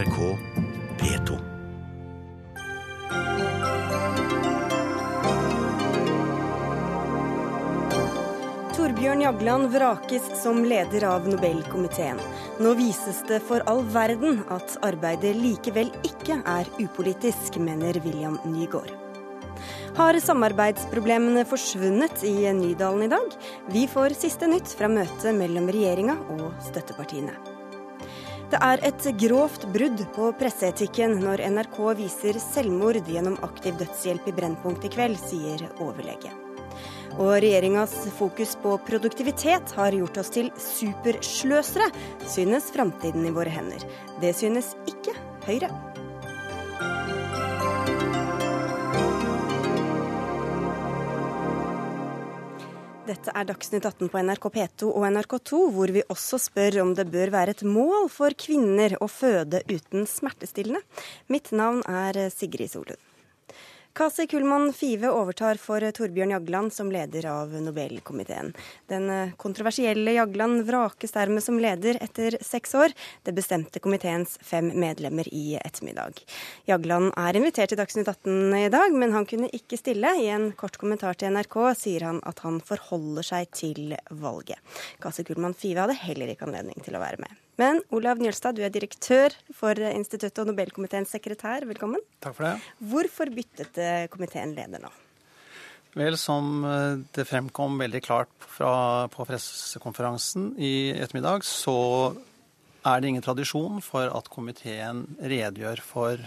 NRK P2. Torbjørn Jagland vrakes som leder av Nobelkomiteen. Nå vises det for all verden at arbeidet likevel ikke er upolitisk, mener William Nygaard. Har samarbeidsproblemene forsvunnet i Nydalen i dag? Vi får siste nytt fra møtet mellom regjeringa og støttepartiene. Det er et grovt brudd på presseetikken når NRK viser selvmord gjennom aktiv dødshjelp i Brennpunkt i kveld, sier overlege. Og regjeringas fokus på produktivitet har gjort oss til supersløsere, synes framtiden i våre hender. Det synes ikke Høyre. Dette er Dagsnytt 18 på NRK P2 og NRK2, hvor vi også spør om det bør være et mål for kvinner å føde uten smertestillende. Mitt navn er Sigrid Solund. Kasi Kullmann Five overtar for Torbjørn Jagland som leder av Nobelkomiteen. Den eh, kontroversielle Jagland vrakes dermed som leder etter seks år. Det bestemte komiteens fem medlemmer i ettermiddag. Jagland er invitert til Dagsnytt 18 i dag, men han kunne ikke stille. I en kort kommentar til NRK sier han at han forholder seg til valget. Kasi Kullmann Five hadde heller ikke anledning til å være med. Men Olav Njølstad, du er direktør for instituttet og Nobelkomiteens sekretær. Velkommen. Takk for det. Hvorfor byttet eh, komiteen leder nå? Vel, som eh, det fremkom veldig klart fra, på pressekonferansen i ettermiddag, så er det ingen tradisjon for at komiteen redegjør for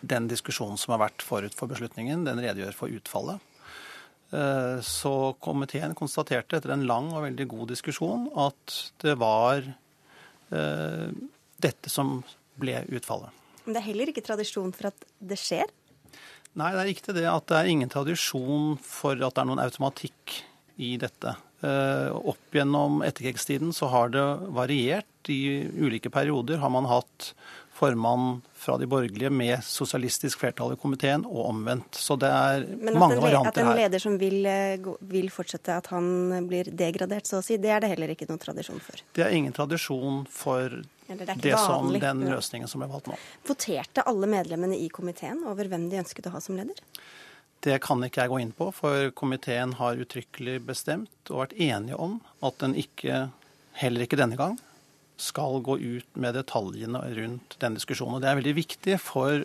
den diskusjonen som har vært forut for beslutningen. Den redegjør for utfallet. Eh, så komiteen konstaterte etter en lang og veldig god diskusjon at det var dette som ble utfallet. Men det er heller ikke tradisjon for at det skjer? Nei, det er ikke det at det er ingen tradisjon for at det er noen automatikk i dette. Eh, opp gjennom etterkrigstiden så har det variert. I ulike perioder har man hatt formann fra de borgerlige med sosialistisk flertall i komiteen, og omvendt. Så det er mange varianter her. Men at en leder som vil, eh, vil, fortsette, at han blir degradert, så å si, det er det heller ikke noen tradisjon for? Det er ingen tradisjon for det, det som den løsningen som ble valgt nå. Voterte alle medlemmene i komiteen over hvem de ønsket å ha som leder? Det kan ikke jeg gå inn på, for komiteen har uttrykkelig bestemt og vært enige om at den ikke, heller ikke denne gang, skal gå ut med detaljene rundt den diskusjonen. Det er veldig viktig for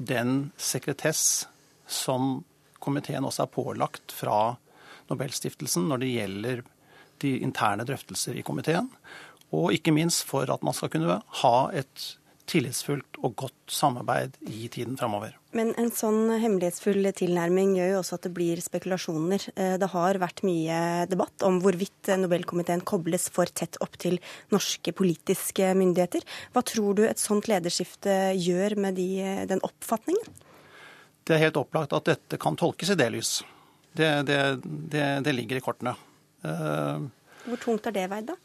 den sekretess som komiteen også er pålagt fra Nobelstiftelsen når det gjelder de interne drøftelser i komiteen. Og ikke minst for at man skal kunne ha et tillitsfullt og godt samarbeid i tiden framover. Men en sånn hemmelighetsfull tilnærming gjør jo også at det blir spekulasjoner. Eh, det har vært mye debatt om hvorvidt Nobelkomiteen kobles for tett opp til norske politiske myndigheter. Hva tror du et sånt lederskifte gjør med de, den oppfatningen? Det er helt opplagt at dette kan tolkes i det lys. Det, det, det, det ligger i kortene. Eh, Hvor tungt er det veid, da?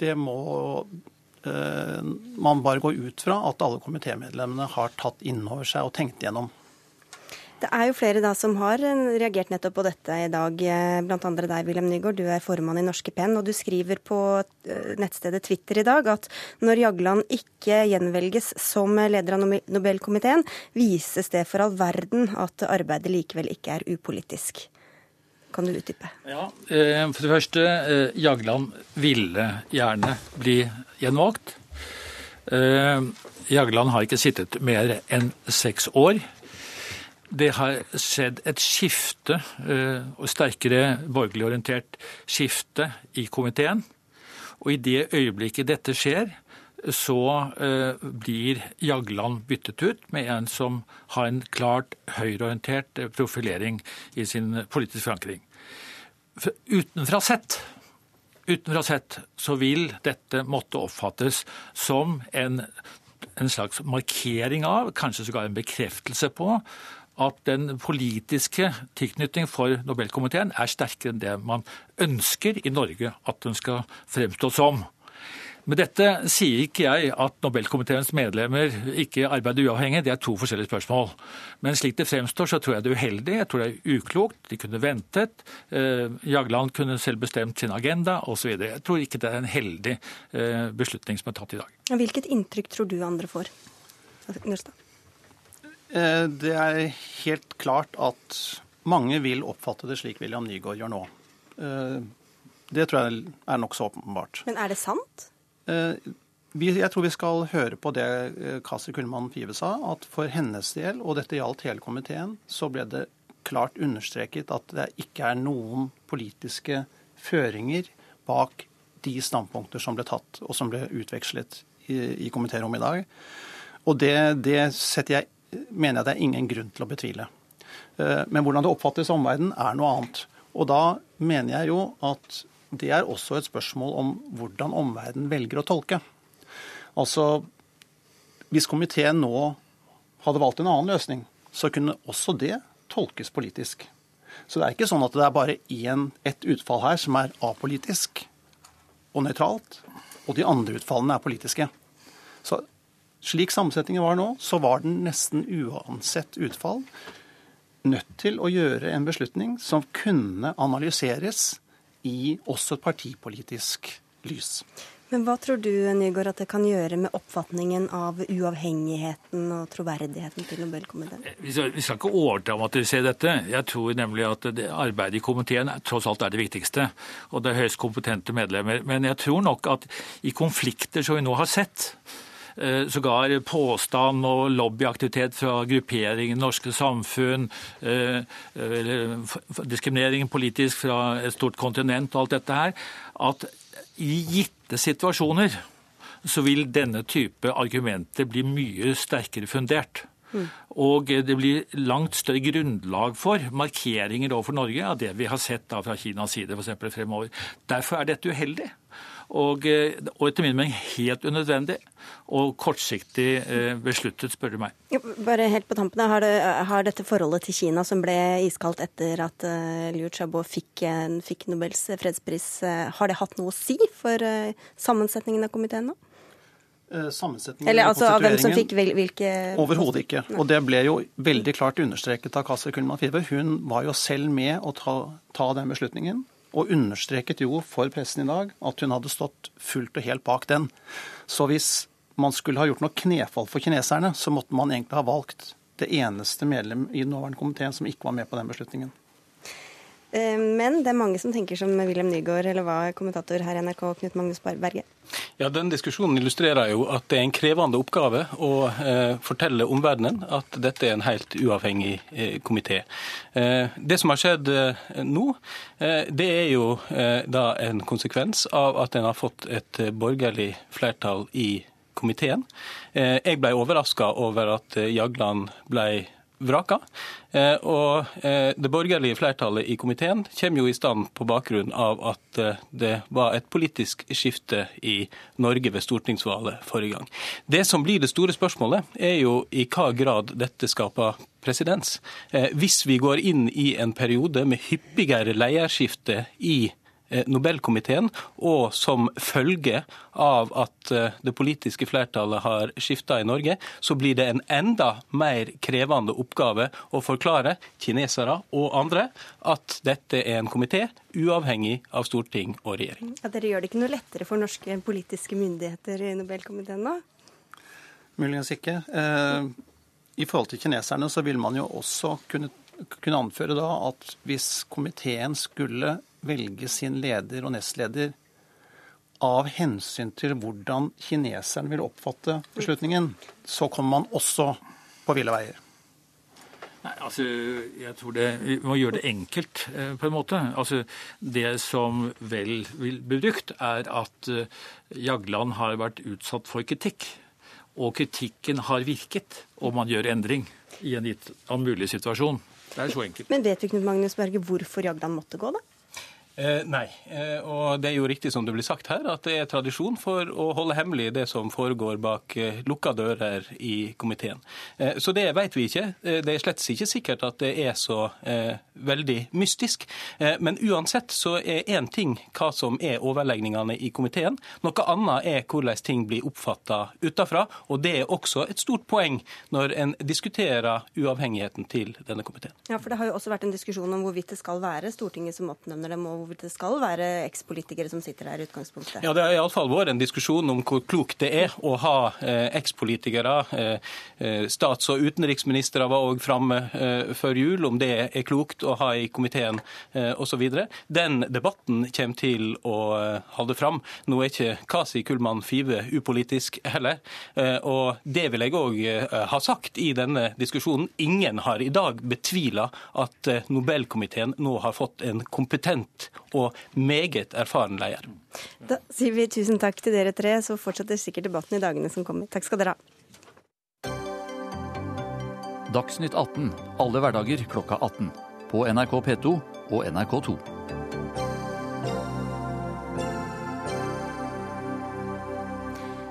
Det må man bare går ut fra at alle komitémedlemmene har tatt inn over seg og tenkt gjennom. Det er jo flere da som har eh, reagert nettopp på dette i dag, eh, bl.a. deg, Wilhelm Nygaard. Du er formann i Norske Penn, og du skriver på nettstedet Twitter i dag at når Jagland ikke gjenvelges som leder av Nobelkomiteen, vises det for all verden at arbeidet likevel ikke er upolitisk. Kan du utdype? Ja, For det første, Jagland ville gjerne bli gjenvalgt. Eh, Jagland har ikke sittet mer enn seks år. Det har skjedd et skifte, eh, og sterkere borgerlig orientert skifte i komiteen. Og i det øyeblikket dette skjer, så eh, blir Jagland byttet ut med en som har en klart høyreorientert profilering i sin politiske forankring. Utenfra sett Utenfra sett så vil dette måtte oppfattes som en, en slags markering av, kanskje sågar en bekreftelse på, at den politiske tilknytning for Nobelkomiteen er sterkere enn det man ønsker i Norge at den skal fremstå som. Med dette sier ikke jeg at Nobelkomiteens medlemmer ikke arbeider uavhengig, det er to forskjellige spørsmål. Men slik det fremstår, så tror jeg det er uheldig, jeg tror det er uklokt. De kunne ventet. Eh, Jagland kunne selv bestemt sin agenda osv. Jeg tror ikke det er en heldig eh, beslutning som er tatt i dag. Hvilket inntrykk tror du andre får? Nørstad? Eh, det er helt klart at mange vil oppfatte det slik William Nygaard gjør nå. Det tror jeg er nokså åpenbart. Men er det sant? Jeg tror vi skal høre på det Kasi Kullmann Five sa, at for hennes del, og dette gjaldt hele komiteen, så ble det klart understreket at det ikke er noen politiske føringer bak de standpunkter som ble tatt og som ble utvekslet i, i komitérommet i dag. Og det, det jeg, mener jeg det er ingen grunn til å betvile. Eh, men hvordan det oppfattes i omverdenen, er noe annet. Og da mener jeg jo at det er også et spørsmål om hvordan omverdenen velger å tolke. Altså, hvis komiteen nå hadde valgt en annen løsning, så kunne også det tolkes politisk. Så det er ikke sånn at det er bare én, ett utfall her som er apolitisk og nøytralt, og de andre utfallene er politiske. Så slik sammensetningen var nå, så var den nesten uansett utfall nødt til å gjøre en beslutning som kunne analyseres i også et partipolitisk lys. Men hva tror du Nygaard, at det kan gjøre med oppfatningen av uavhengigheten og troverdigheten til Nobelkomiteen? Eh, vi skal, vi skal ikke overdramatisere dette. Jeg tror nemlig at arbeidet i komiteen tross alt er det viktigste. Og det er høyst kompetente medlemmer. Men jeg tror nok at i konflikter som vi nå har sett, sågar påstand og lobbyaktivitet fra grupperingen Norske Samfunn, eh, diskriminering politisk fra et stort kontinent og alt dette her, at i gitte situasjoner så vil denne type argumenter bli mye sterkere fundert. Mm. Og det blir langt større grunnlag for markeringer overfor Norge av det vi har sett fra Kinas side for fremover. Derfor er dette uheldig. Og, eh, og etter min mening helt unødvendig og kortsiktig eh, besluttet, spør du meg. Bare helt på tampene, har, det, har, dette forholdet til Kina, som ble iskaldt etter at uh, Liu Xiaobo fikk, fikk, Nobels fredspris, har det hatt noe å si for sammensetningen av komiteen nå? Sammensetningen Eller altså av hvem som fikk hvilke Overhodet ikke. Og det ble jo veldig klart understreket av Kasi Kulman Five. Hun var jo selv med å ta, ta den beslutningen og understreket jo for pressen i dag at hun hadde stått fullt og helt bak den. Så hvis man skulle ha gjort noe knefall for kineserne, så måtte man egentlig ha valgt det eneste medlem i den nåværende komiteen som ikke var med på den beslutningen. Eh, men det er mange som tenker som Wilhelm Nygaard, eller hva kommentator her i NRK, Knut Magnus Berge? Ja, Den diskusjonen illustrerer jo at det er en krevende oppgave å eh, fortelle omverdenen at dette er en helt uavhengig eh, komité. Eh, det som har skjedd eh, nå, eh, det er jo da en konsekvens av at en har fått et borgerlig flertall i komiteen. Jeg ble overraska over at Jagland ble vraka. Eh, og eh, Det borgerlige flertallet i komiteen kommer jo i stand på bakgrunn av at eh, det var et politisk skifte i Norge ved stortingsvalget forrige gang. Det som blir det store spørsmålet, er jo i hva grad dette skaper presedens. Hvis vi går inn i en periode med hyppigere leierskifte i Eh, Nobelkomiteen, og som følge av at eh, det politiske flertallet har skifta i Norge, så blir det en enda mer krevende oppgave å forklare kinesere og andre at dette er en komité uavhengig av storting og regjering. Ja, dere gjør det ikke noe lettere for norske politiske myndigheter i Nobelkomiteen nå? Muligens ikke. Eh, I forhold til kineserne så vil man jo også kunne, kunne anføre da at hvis komiteen skulle velge sin leder og nestleder av hensyn til hvordan kineseren vil oppfatte beslutningen, så kommer man også på ville veier. Nei, altså, jeg tror det, Vi må gjøre det enkelt, eh, på en måte. Altså, Det som vel vil bli brukt, er at eh, Jagland har vært utsatt for kritikk. Og kritikken har virket, og man gjør endring i en gitt mulig situasjon. Det er så enkelt. Men vet du, Knut Magnus Berge, hvorfor Jagland måtte gå, da? Eh, nei, eh, og det er jo riktig som det blir sagt her, at det er tradisjon for å holde hemmelig det som foregår bak eh, lukka dører i komiteen. Så det vet vi ikke. Det er slett ikke sikkert at det er så veldig mystisk. men uansett så er én ting hva som er overlegningene i komiteen. Noe annet er hvordan ting blir oppfatta utafra, og det er også et stort poeng når en diskuterer uavhengigheten til denne komiteen. Ja, for det har jo også vært en diskusjon om hvorvidt det skal være Stortinget som oppnevner dem, og hvor det skal være ekspolitikere som sitter der i utgangspunktet? Ja, Det har iallfall vært en diskusjon om hvor klokt det er å ha eh, ekspolitikere. Eh, eh stats- og utenriksministre var òg framme før jul, om det er klokt å ha i komiteen osv. Den debatten kommer til å holde fram. Nå er ikke Kasi Kullmann Five upolitisk heller. Og det vil jeg òg ha sagt i denne diskusjonen. Ingen har i dag betvila at Nobelkomiteen nå har fått en kompetent og meget erfaren leder. Da sier vi tusen takk til dere tre, så fortsetter sikkert debatten i dagene som kommer. Takk skal dere ha. Dagsnytt 18 alle hverdager klokka 18. På NRK P2 og NRK2.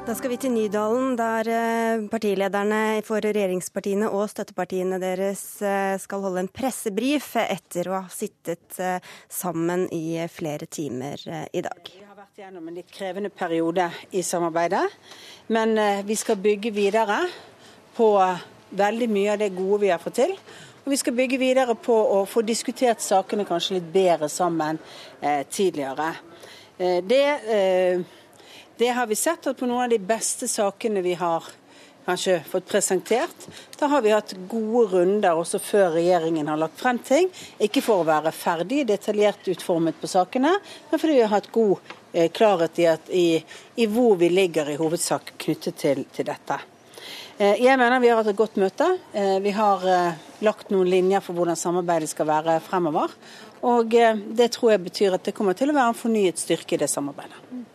Da skal vi til Nydalen, der eh, partilederne for regjeringspartiene og støttepartiene deres eh, skal holde en pressebrif etter å ha sittet eh, sammen i flere timer i dag. Vi har vært gjennom en litt krevende periode i samarbeidet, men vi skal bygge videre på veldig mye av det gode vi har fått til. Og vi skal bygge videre på å få diskutert sakene kanskje litt bedre sammen tidligere. Det det har vi sett at på noen av de beste sakene vi har kanskje fått presentert, da har vi hatt gode runder også før regjeringen har lagt frem ting. Ikke for å være ferdig detaljert utformet på sakene, men fordi vi har hatt god eh, klarhet i, at, i, i, hvor vi ligger i hovedsak knyttet til, til dette. Eh, jeg mener vi har hatt et godt møte. Eh, vi har lagt noen linjer for hvordan samarbeidet skal være fremover. Og det tror jeg betyr at det kommer til å være en fornyet styrke i det samarbeidet.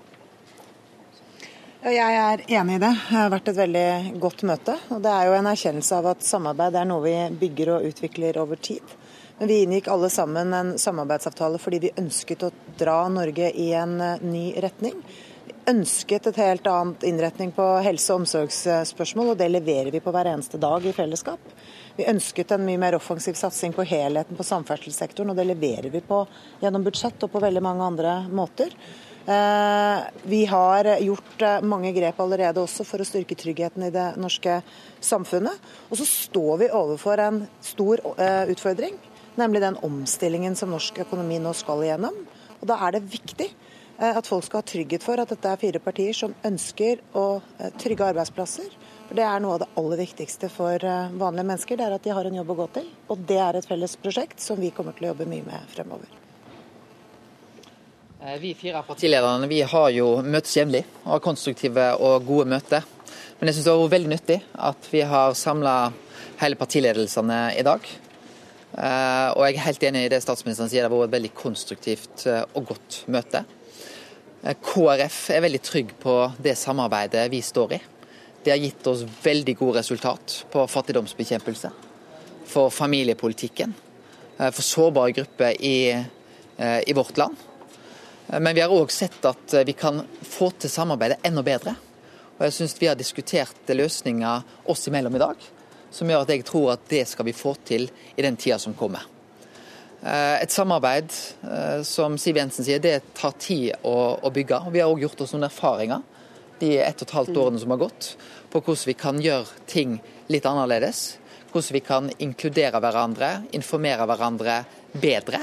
Jeg er enig i det. Det har vært et veldig godt møte. og Det er jo en erkjennelse av at samarbeid er noe vi bygger og utvikler over tid. Men vi inngikk alle sammen en samarbeidsavtale fordi vi ønsket å dra Norge i en eh, ny retning. Vi ønsket et helt annet innretning på helse- og omsorgsspørsmål, og det leverer vi på hver eneste dag i fellesskap. Vi ønsket en mye mer offensiv satsing på helheten på samferdselssektoren, og det leverer vi på gjennom budsjett og på veldig mange andre måter. Eh, vi har gjort eh, mange grep allerede også for å styrke tryggheten i det norske samfunnet. Og så står vi overfor en stor eh, utfordring, nemlig den omstillingen som norsk økonomi nå skal igjennom. Og Da er det viktig at folk skal ha trygghet for at dette er fire partier som ønsker å trygge arbeidsplasser. For Det er noe av det aller viktigste for vanlige mennesker, det er at de har en jobb å gå til. Og det er et felles prosjekt som vi kommer til å jobbe mye med fremover. Eh, vi fire partilederne vi har jo møtes jevnlig og har konstruktive og gode møter. Men jeg syns det var veldig nyttig at vi har samla hele partiledelsene i dag. Eh, og jeg er helt enig i det statsministeren sier, det har vært et veldig konstruktivt eh, og godt møte. KrF er veldig trygg på det samarbeidet vi står i. Det har gitt oss veldig gode resultat på fattigdomsbekjempelse, for familiepolitikken, for sårbare grupper i, i vårt land. Men vi har òg sett at vi kan få til samarbeidet enda bedre. Og jeg syns vi har diskutert løsninger oss imellom i dag, som gjør at jeg tror at det skal vi få til i den tida som kommer. Eh, et samarbeid, eh, som Siv Jensen sier, det tar tid å, å bygge. og Vi har òg gjort oss noen erfaringer de ett og et halvt årene som har gått, på hvordan vi kan gjøre ting litt annerledes. Hvordan vi kan inkludere hverandre, informere hverandre bedre.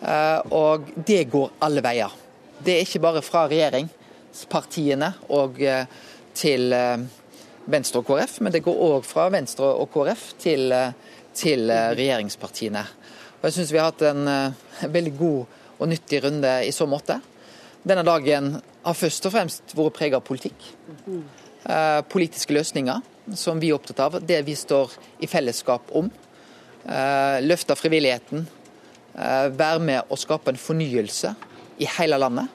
Eh, og det går alle veier. Det er ikke bare fra regjeringspartiene og eh, til eh, Venstre og KrF, men det går òg fra Venstre og KrF til, til regjeringspartiene. Og Jeg syns vi har hatt en veldig god og nyttig runde i så måte. Denne dagen har først og fremst vært preget av politikk. politiske løsninger som vi er opptatt av, det vi står i fellesskap om. løfte frivilligheten, være med å skape en fornyelse i hele landet.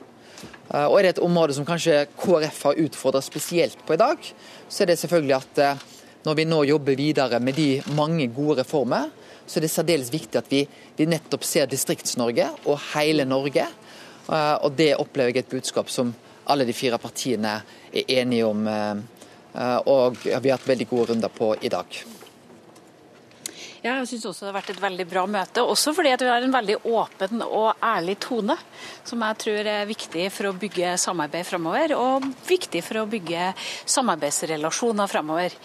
Eh, og Er det et område som kanskje KrF har utfordra spesielt på i dag, så er det selvfølgelig at eh, når vi nå jobber videre med de mange gode reformer, så er det særdeles viktig at vi, vi nettopp ser Distrikts-Norge og hele Norge. Og Det opplever jeg et budskap som alle de fire partiene er enige om. Og vi har hatt veldig gode runder på i dag. Ja, jeg syns også det har vært et veldig bra møte. Også fordi at vi har en veldig åpen og ærlig tone, som jeg tror er viktig for å bygge samarbeid framover, og viktig for å bygge samarbeidsrelasjoner framover.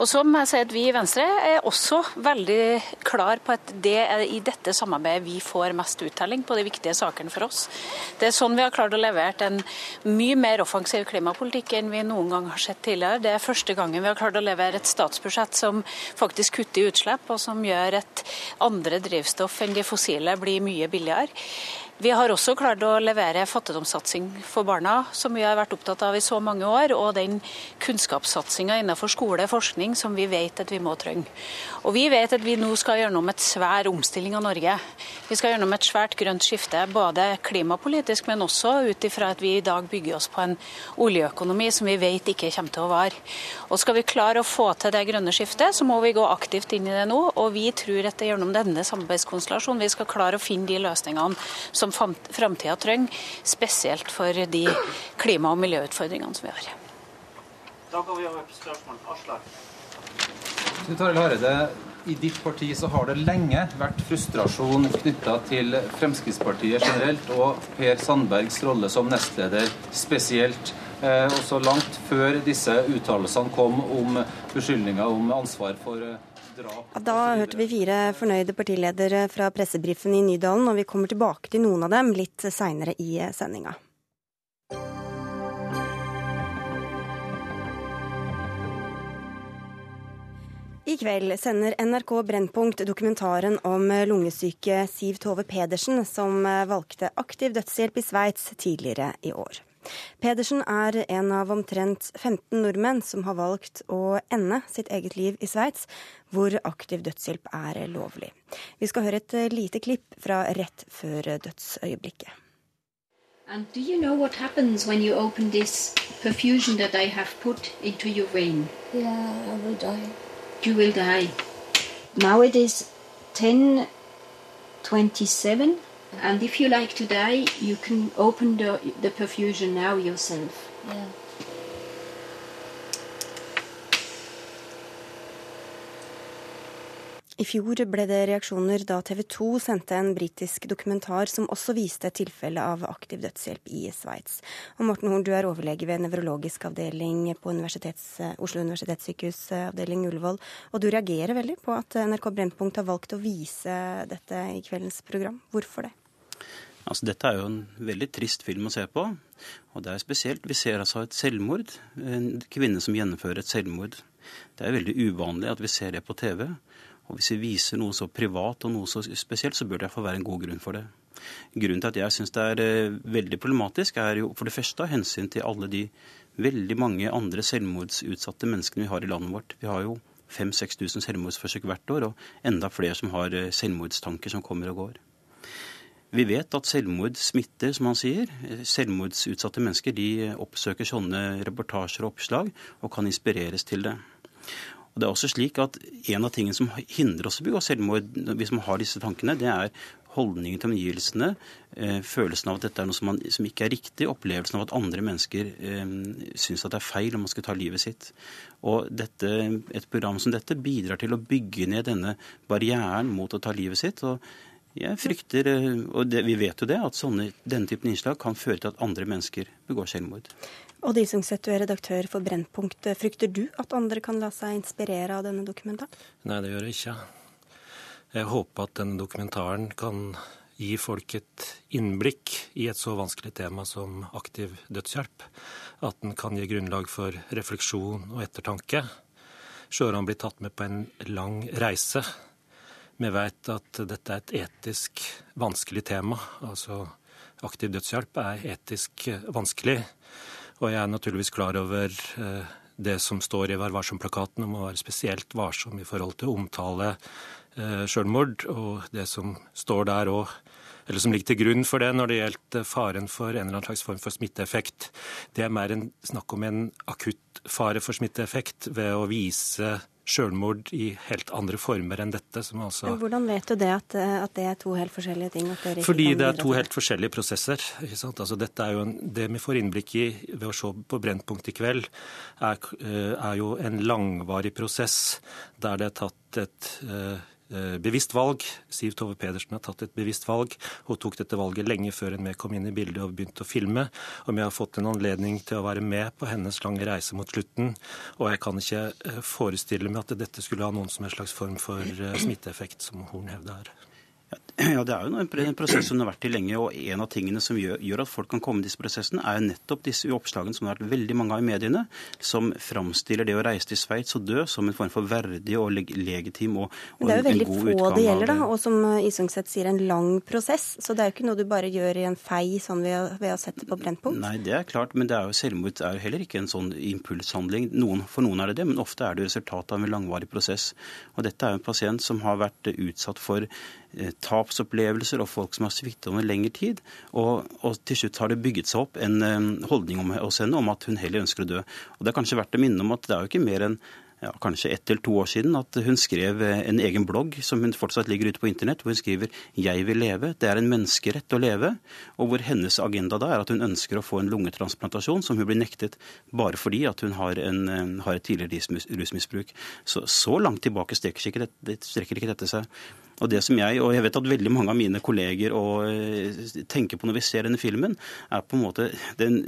Og så må jeg si at Vi i Venstre er også veldig klar på at det er i dette samarbeidet vi får mest uttelling på de viktige sakene for oss. Det er sånn vi har klart å levere en mye mer offensiv klimapolitikk enn vi noen gang har sett tidligere. Det er første gangen vi har klart å levere et statsbudsjett som faktisk kutter i utslipp, og som gjør at andre drivstoff enn de fossile blir mye billigere. Vi har også klart å levere fattigdomssatsing for barna, som vi har vært opptatt av i så mange år, og den kunnskapssatsinga innenfor skole og forskning som vi vet at vi må trenge. Og vi vet at vi nå skal gjennom et svær omstilling av Norge. Vi skal gjennom et svært grønt skifte, både klimapolitisk, men også ut ifra at vi i dag bygger oss på en oljeøkonomi som vi vet ikke kommer til å vare. Og skal vi klare å få til det grønne skiftet, så må vi gå aktivt inn i det nå. Og vi tror at det er gjennom denne samarbeidskonstellasjonen vi skal klare å finne de løsningene som framtida trenger, spesielt for de klima- og miljøutfordringene som vi har. Da går vi over på spørsmål. Aslak. Knut Arild Hareide, i ditt parti så har det lenge vært frustrasjon knytta til Fremskrittspartiet generelt og Per Sandbergs rolle som nestleder spesielt. Eh, også langt før disse uttalelsene kom om beskyldninger om ansvar for eh, da hørte vi fire fornøyde partiledere fra pressebrifen i Nydalen, og vi kommer tilbake til noen av dem litt seinere i sendinga. I kveld sender NRK Brennpunkt dokumentaren om lungesyke Siv Tove Pedersen, som valgte aktiv dødshjelp i Sveits tidligere i år. Pedersen er en av omtrent 15 nordmenn som har valgt å ende sitt eget liv i Sveits, hvor aktiv dødshjelp er lovlig. Vi skal høre et lite klipp fra rett før dødsøyeblikket. And do you know what happens when you open this perfusion that I have put into your vein? Yeah, I will die. You will die. Now it is 10:27. And if you like to you can open the, the perfusion now yourself. Yeah. I fjor ble det reaksjoner da TV 2 sendte en britisk dokumentar som også viste et tilfelle av aktiv dødshjelp i Sveits. Morten Horn, du er overlege ved nevrologisk avdeling på universitets, Oslo universitetssykehus avdeling Ullevål. Og du reagerer veldig på at NRK Brennpunkt har valgt å vise dette i kveldens program. Hvorfor det? Altså, dette er jo en veldig trist film å se på. Og det er spesielt. Vi ser altså et selvmord. En kvinne som gjennomfører et selvmord. Det er veldig uvanlig at vi ser det på TV. Og hvis vi viser noe så privat og noe så spesielt, så bør det iallfall være en god grunn for det. Grunnen til at jeg syns det er eh, veldig problematisk, er jo for det første av hensyn til alle de veldig mange andre selvmordsutsatte menneskene vi har i landet vårt. Vi har jo 5000-6000 selvmordsforsøk hvert år, og enda flere som har eh, selvmordstanker som kommer og går. Vi vet at selvmord smitter, som han sier. Selvmordsutsatte mennesker de oppsøker sånne reportasjer og oppslag og kan inspireres til det. Og det er også slik at En av tingene som hindrer oss å begå selvmord, hvis man har disse tankene, det er holdningen til omgivelsene, eh, følelsen av at dette er noe som, man, som, ikke er riktig, opplevelsen av at andre mennesker eh, syns at det er feil om man skal ta livet sitt. Og dette, Et program som dette bidrar til å bygge ned denne barrieren mot å ta livet sitt. og jeg frykter, eh, og det, vi vet jo det, at sånne, denne typen innslag kan føre til at andre mennesker begår selvmord. Og Disungset, du er redaktør for Brennpunkt. Frykter du at andre kan la seg inspirere av denne dokumentaren? Nei, det gjør jeg ikke. Jeg håper at denne dokumentaren kan gi folk et innblikk i et så vanskelig tema som aktiv dødshjelp. At den kan gi grunnlag for refleksjon og ettertanke. Sjøran blir tatt med på en lang reise vi vet at dette er et etisk vanskelig tema. Altså aktiv dødshjelp er etisk vanskelig. Og jeg er naturligvis klar over eh, det som står i Vær varsom-plakaten om å være spesielt varsom i forhold til å omtale sjølmord, selvmord, og det som står der òg eller som ligger til grunn for det når det gjelder faren for en eller annen slags form for smitteeffekt. Det er mer en, snakk om en akutt fare for smitteeffekt ved å vise sjølmord i helt andre former enn dette. som altså... Hvordan vet du det, at, at, det er to helt forskjellige ting? Fordi det er to helt forskjellige prosesser. Altså, dette er jo en, det vi får innblikk i ved å se på Brennpunkt i kveld, er, eh, er jo en langvarig prosess der det er tatt et eh, bevisst valg. Siv Tove Pedersen har tatt et bevisst valg. Hun tok dette valget lenge før vi kom inn i bildet og begynte å filme. Og vi har fått en anledning til å være med på hennes lange reise mot slutten. Og jeg kan ikke eh, forestille meg at dette skulle ha noen som en slags form for eh, smitteeffekt, som Horn hevder. Ja, Det er jo en prosess som har vært til lenge. og En av tingene som gjør, at folk kan komme i disse prosessene, er jo nettopp disse oppslagene som det har vært veldig mange av i mediene, som framstiller det å reise til Sveits og dø som en form for verdig og leg legitim og, og Det er jo veldig få det gjelder, da, og som Isungset sier, en lang prosess. Så det er jo ikke noe du bare gjør i en fei sånn ved å, ved å sette på Brennpunkt. Nei, det er klart, men det er jo selvmord er jo heller ikke en sånn impulshandling. Noen, for noen er det det, men ofte er det resultatet av en langvarig prosess. Og dette er jo en pasient som har vært utsatt for Eh, tapsopplevelser og folk som har sviktet over lengre tid. Og, og, til slutt har det bygget seg opp en um, holdning om, hos henne om at hun heller ønsker å dø. Og Det er kanskje verdt å minne om at det er jo ikke mer enn ja, kanskje ett eller to år siden at hun skrev eh, en egen blogg som hun fortsatt ligger ute på internett, hvor hun skriver 'Jeg vil leve'. Det er en menneskerett å leve. Og hvor hennes agenda da er at hun ønsker å få en lungetransplantasjon som hun blir nektet bare fordi at hun har, en, har et tidligere rusmisbruk. Så, så langt tilbake strekker ikke, dette, strekker ikke dette seg. Og det som jeg, og jeg vet at veldig mange av mine kolleger og, eh, tenker på når vi ser denne filmen, er på en måte den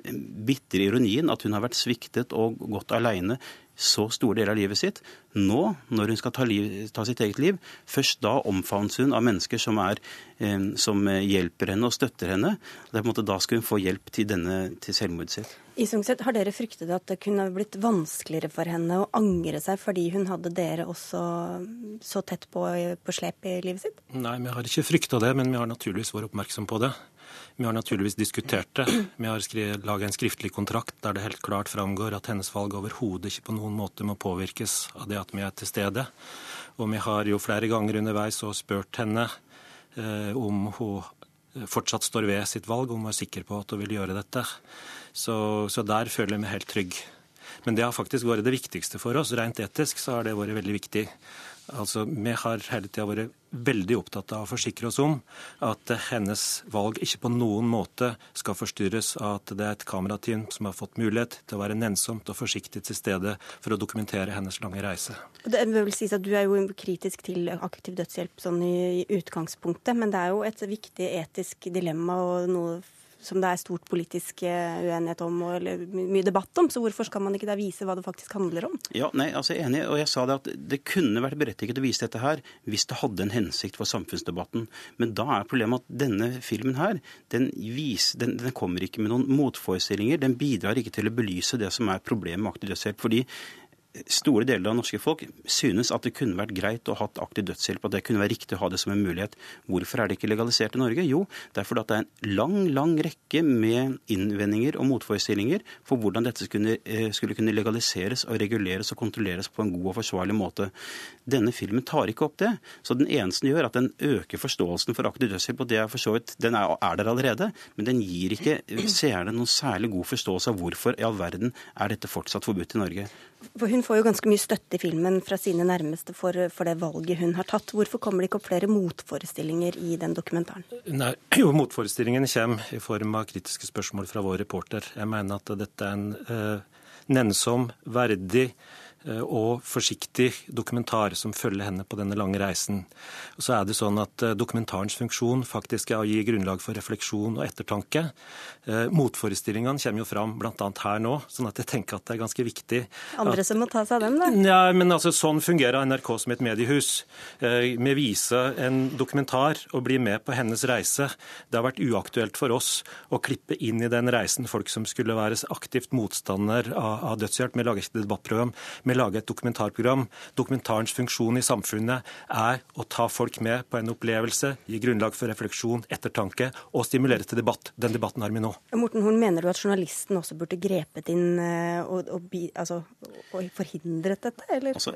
bitre ironien at hun har vært sviktet og gått aleine så store deler av livet sitt. Nå, når hun skal ta, liv, ta sitt eget liv, først da omfavnes hun av mennesker som, er, eh, som hjelper henne og støtter henne. Det er på en måte Da skal hun få hjelp til, denne, til selvmordet sitt. Isungset, har dere fryktet at det kunne blitt vanskeligere for henne å angre seg fordi hun hadde dere også så tett på, på slep i livet sitt? Nei, vi har ikke frykta det, men vi har naturligvis vært oppmerksom på det. Vi har naturligvis diskutert det. Vi har laget en skriftlig kontrakt der det helt klart framgår at hennes valg overhodet ikke på noen måte må påvirkes av det at vi er til stede. Og vi har jo flere ganger underveis og spurt henne eh, om hun fortsatt står ved sitt valg, om hun er sikker på at hun vil gjøre dette. Så, så der føler jeg meg helt trygg. Men det har faktisk vært det viktigste for oss. Rent etisk så har det vært veldig viktig. Altså, Vi har hele tida vært veldig opptatt av å forsikre oss om at hennes valg ikke på noen måte skal forstyrres av at det er et kamerateam som har fått mulighet til å være nennsomt og forsiktig til stede for å dokumentere hennes lange reise. Det vil sies at Du er jo kritisk til aktiv dødshjelp sånn i utgangspunktet, men det er jo et viktig etisk dilemma og noe som det er stort politisk eh, uenighet om og mye debatt om. Så hvorfor skal man ikke da vise hva det faktisk handler om? Ja, nei, altså jeg er enig, og jeg sa det at det kunne vært berettiget å vise dette her hvis det hadde en hensikt for samfunnsdebatten. Men da er problemet at denne filmen her, den, viser, den, den kommer ikke med noen motforestillinger. Den bidrar ikke til å belyse det som er problemet med aktiv dødshjelp. fordi store deler av norske folk synes at det kunne vært greit å ha aktiv dødshjelp, at det kunne være riktig å ha det som en mulighet. Hvorfor er det ikke legalisert i Norge? Jo, det er fordi det er en lang, lang rekke med innvendinger og motforestillinger for hvordan dette skulle, eh, skulle kunne legaliseres og reguleres og kontrolleres på en god og forsvarlig måte. Denne filmen tar ikke opp det. Så den eneste gjør, at den øker forståelsen for aktiv dødshjelp, og det er for så vidt, den er, er der allerede, men den gir ikke seerne noen særlig god forståelse av hvorfor i all verden er dette fortsatt forbudt i Norge. For Hun får jo ganske mye støtte i filmen fra sine nærmeste for, for, det valget hun har tatt. Hvorfor kommer det ikke opp flere motforestillinger i den dokumentaren? Nei, jo, Motforestillingene kommer i form av kritiske spørsmål fra vår reporter. Jeg mener at dette er en eh, nennsom, verdig og forsiktig dokumentar som følger henne på denne lange reisen. Og så er det sånn at eh, Dokumentarens funksjon faktisk er å gi grunnlag for refleksjon og ettertanke. Eh, motforestillingene kommer jo fram bl.a. her nå, sånn at jeg tenker at det er ganske viktig. Andre at, som må ta seg av dem, da? Ja, men altså Sånn fungerer NRK som et mediehus. Vi viser en dokumentar og blir med på hennes reise. Det har vært uaktuelt for oss å klippe inn i den reisen folk som skulle være aktivt motstander av, av dødshjelp. Vi lager ikke debattprogram. Vi med lage et dokumentarprogram. Dokumentarens funksjon i samfunnet er å ta folk med på en opplevelse, gi grunnlag for refleksjon, ettertanke og stimulere til debatt. Den debatten har vi nå. Morten Horn, mener du at journalisten også burde grepet inn eh, og, og, altså, og forhindret dette, eller? Altså,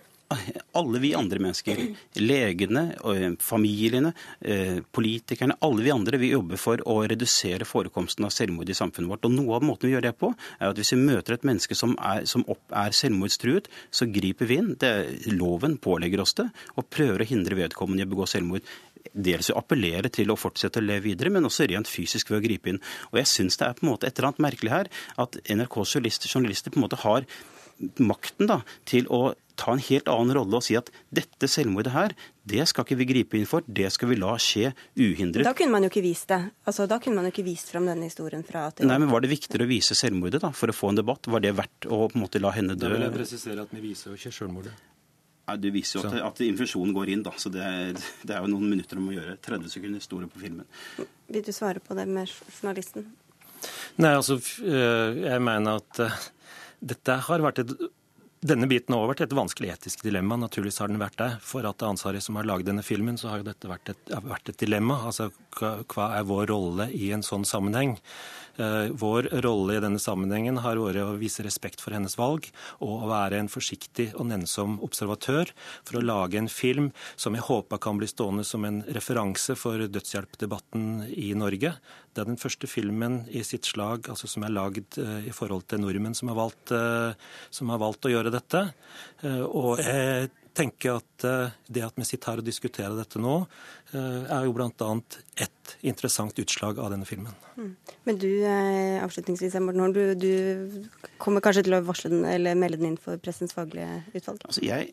alle vi andre mennesker, legene, eh, familiene, eh, politikerne, alle vi andre, vi jobber for å redusere forekomsten av selvmord i samfunnet vårt. Og Noe av måten vi gjør det på, er at hvis vi møter et menneske som er, som er selvmordstruet, så griper vi inn. Det, loven pålegger oss det, og prøver å hindre vedkommende i å begå selvmord dels å appellere til å fortsette å leve videre, men også rent fysisk ved å gripe inn. Og jeg syns det er på en måte et eller annet merkelig her at NRKs journalister, journalister på en måte har makten da, til å ta en helt annen rolle og si at dette selvmordet her, det skal ikke vi gripe inn for, det skal vi la skje uhindret. Da kunne man jo ikke vist det. Altså, da kunne man jo ikke vist fram denne historien fra at Nei, men Var det viktigere å vise selvmordet da, for å få en debatt? Var det verdt å på en måte la henne dø? Da vil jeg presisere at vi viser jo ikke selvmordet. Nei, Du viser jo at, at infusjonen går inn, da, så det, det, er jo noen minutter om å gjøre. 30 sekunder store på filmen. Vil du svare på det med journalisten? Nei, altså, jeg mener at dette har vært et denne biten har vært et vanskelig etisk dilemma. Naturligvis har den vært det. For at ansvarlige som har laget denne filmen, så har jo dette vært et, vært et dilemma. Altså, hva, er vår rolle i en sånn sammenheng? Eh, vår rolle i denne sammenhengen har vært å vise respekt for hennes valg og å være en forsiktig og nennsom observatør for å lage en film som jeg håper kan bli stående som en referanse for dødshjelpdebatten i Norge. Det er den første filmen i sitt slag altså som er lagd eh, i forhold til nordmenn som har valgt, eh, som har valgt å gjøre dette. Og jeg tenker at det at vi sitter her og diskuterer dette nå, er jo bl.a. ett interessant utslag av denne filmen. Mm. Men du, eh, avslutningsvis, Morten Horn, du, du, kommer kanskje til å varsle den eller melde den inn for Pressens faglige utvalg? Altså jeg,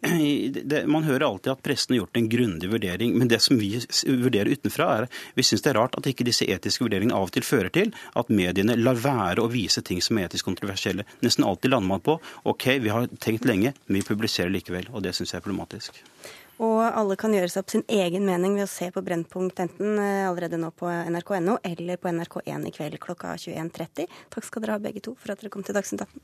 det, man hører alltid at pressen har gjort en grundig vurdering, men det som vi vurderer utenfra, er vi syns det er rart at ikke disse etiske vurderingene av og til fører til at mediene lar være å vise ting som er etisk kontroversielle. Nesten alltid lander man på OK, vi har tenkt lenge, men vi publiserer likevel. Og det syns jeg er problematisk. Og alle kan gjøre seg opp sin egen mening ved å se på Brennpunkt enten eh, allerede nå på nrk.no eller på NRK1 i kveld klokka 21.30. Takk skal dere ha begge to for at dere kom til Dagsnytt 18.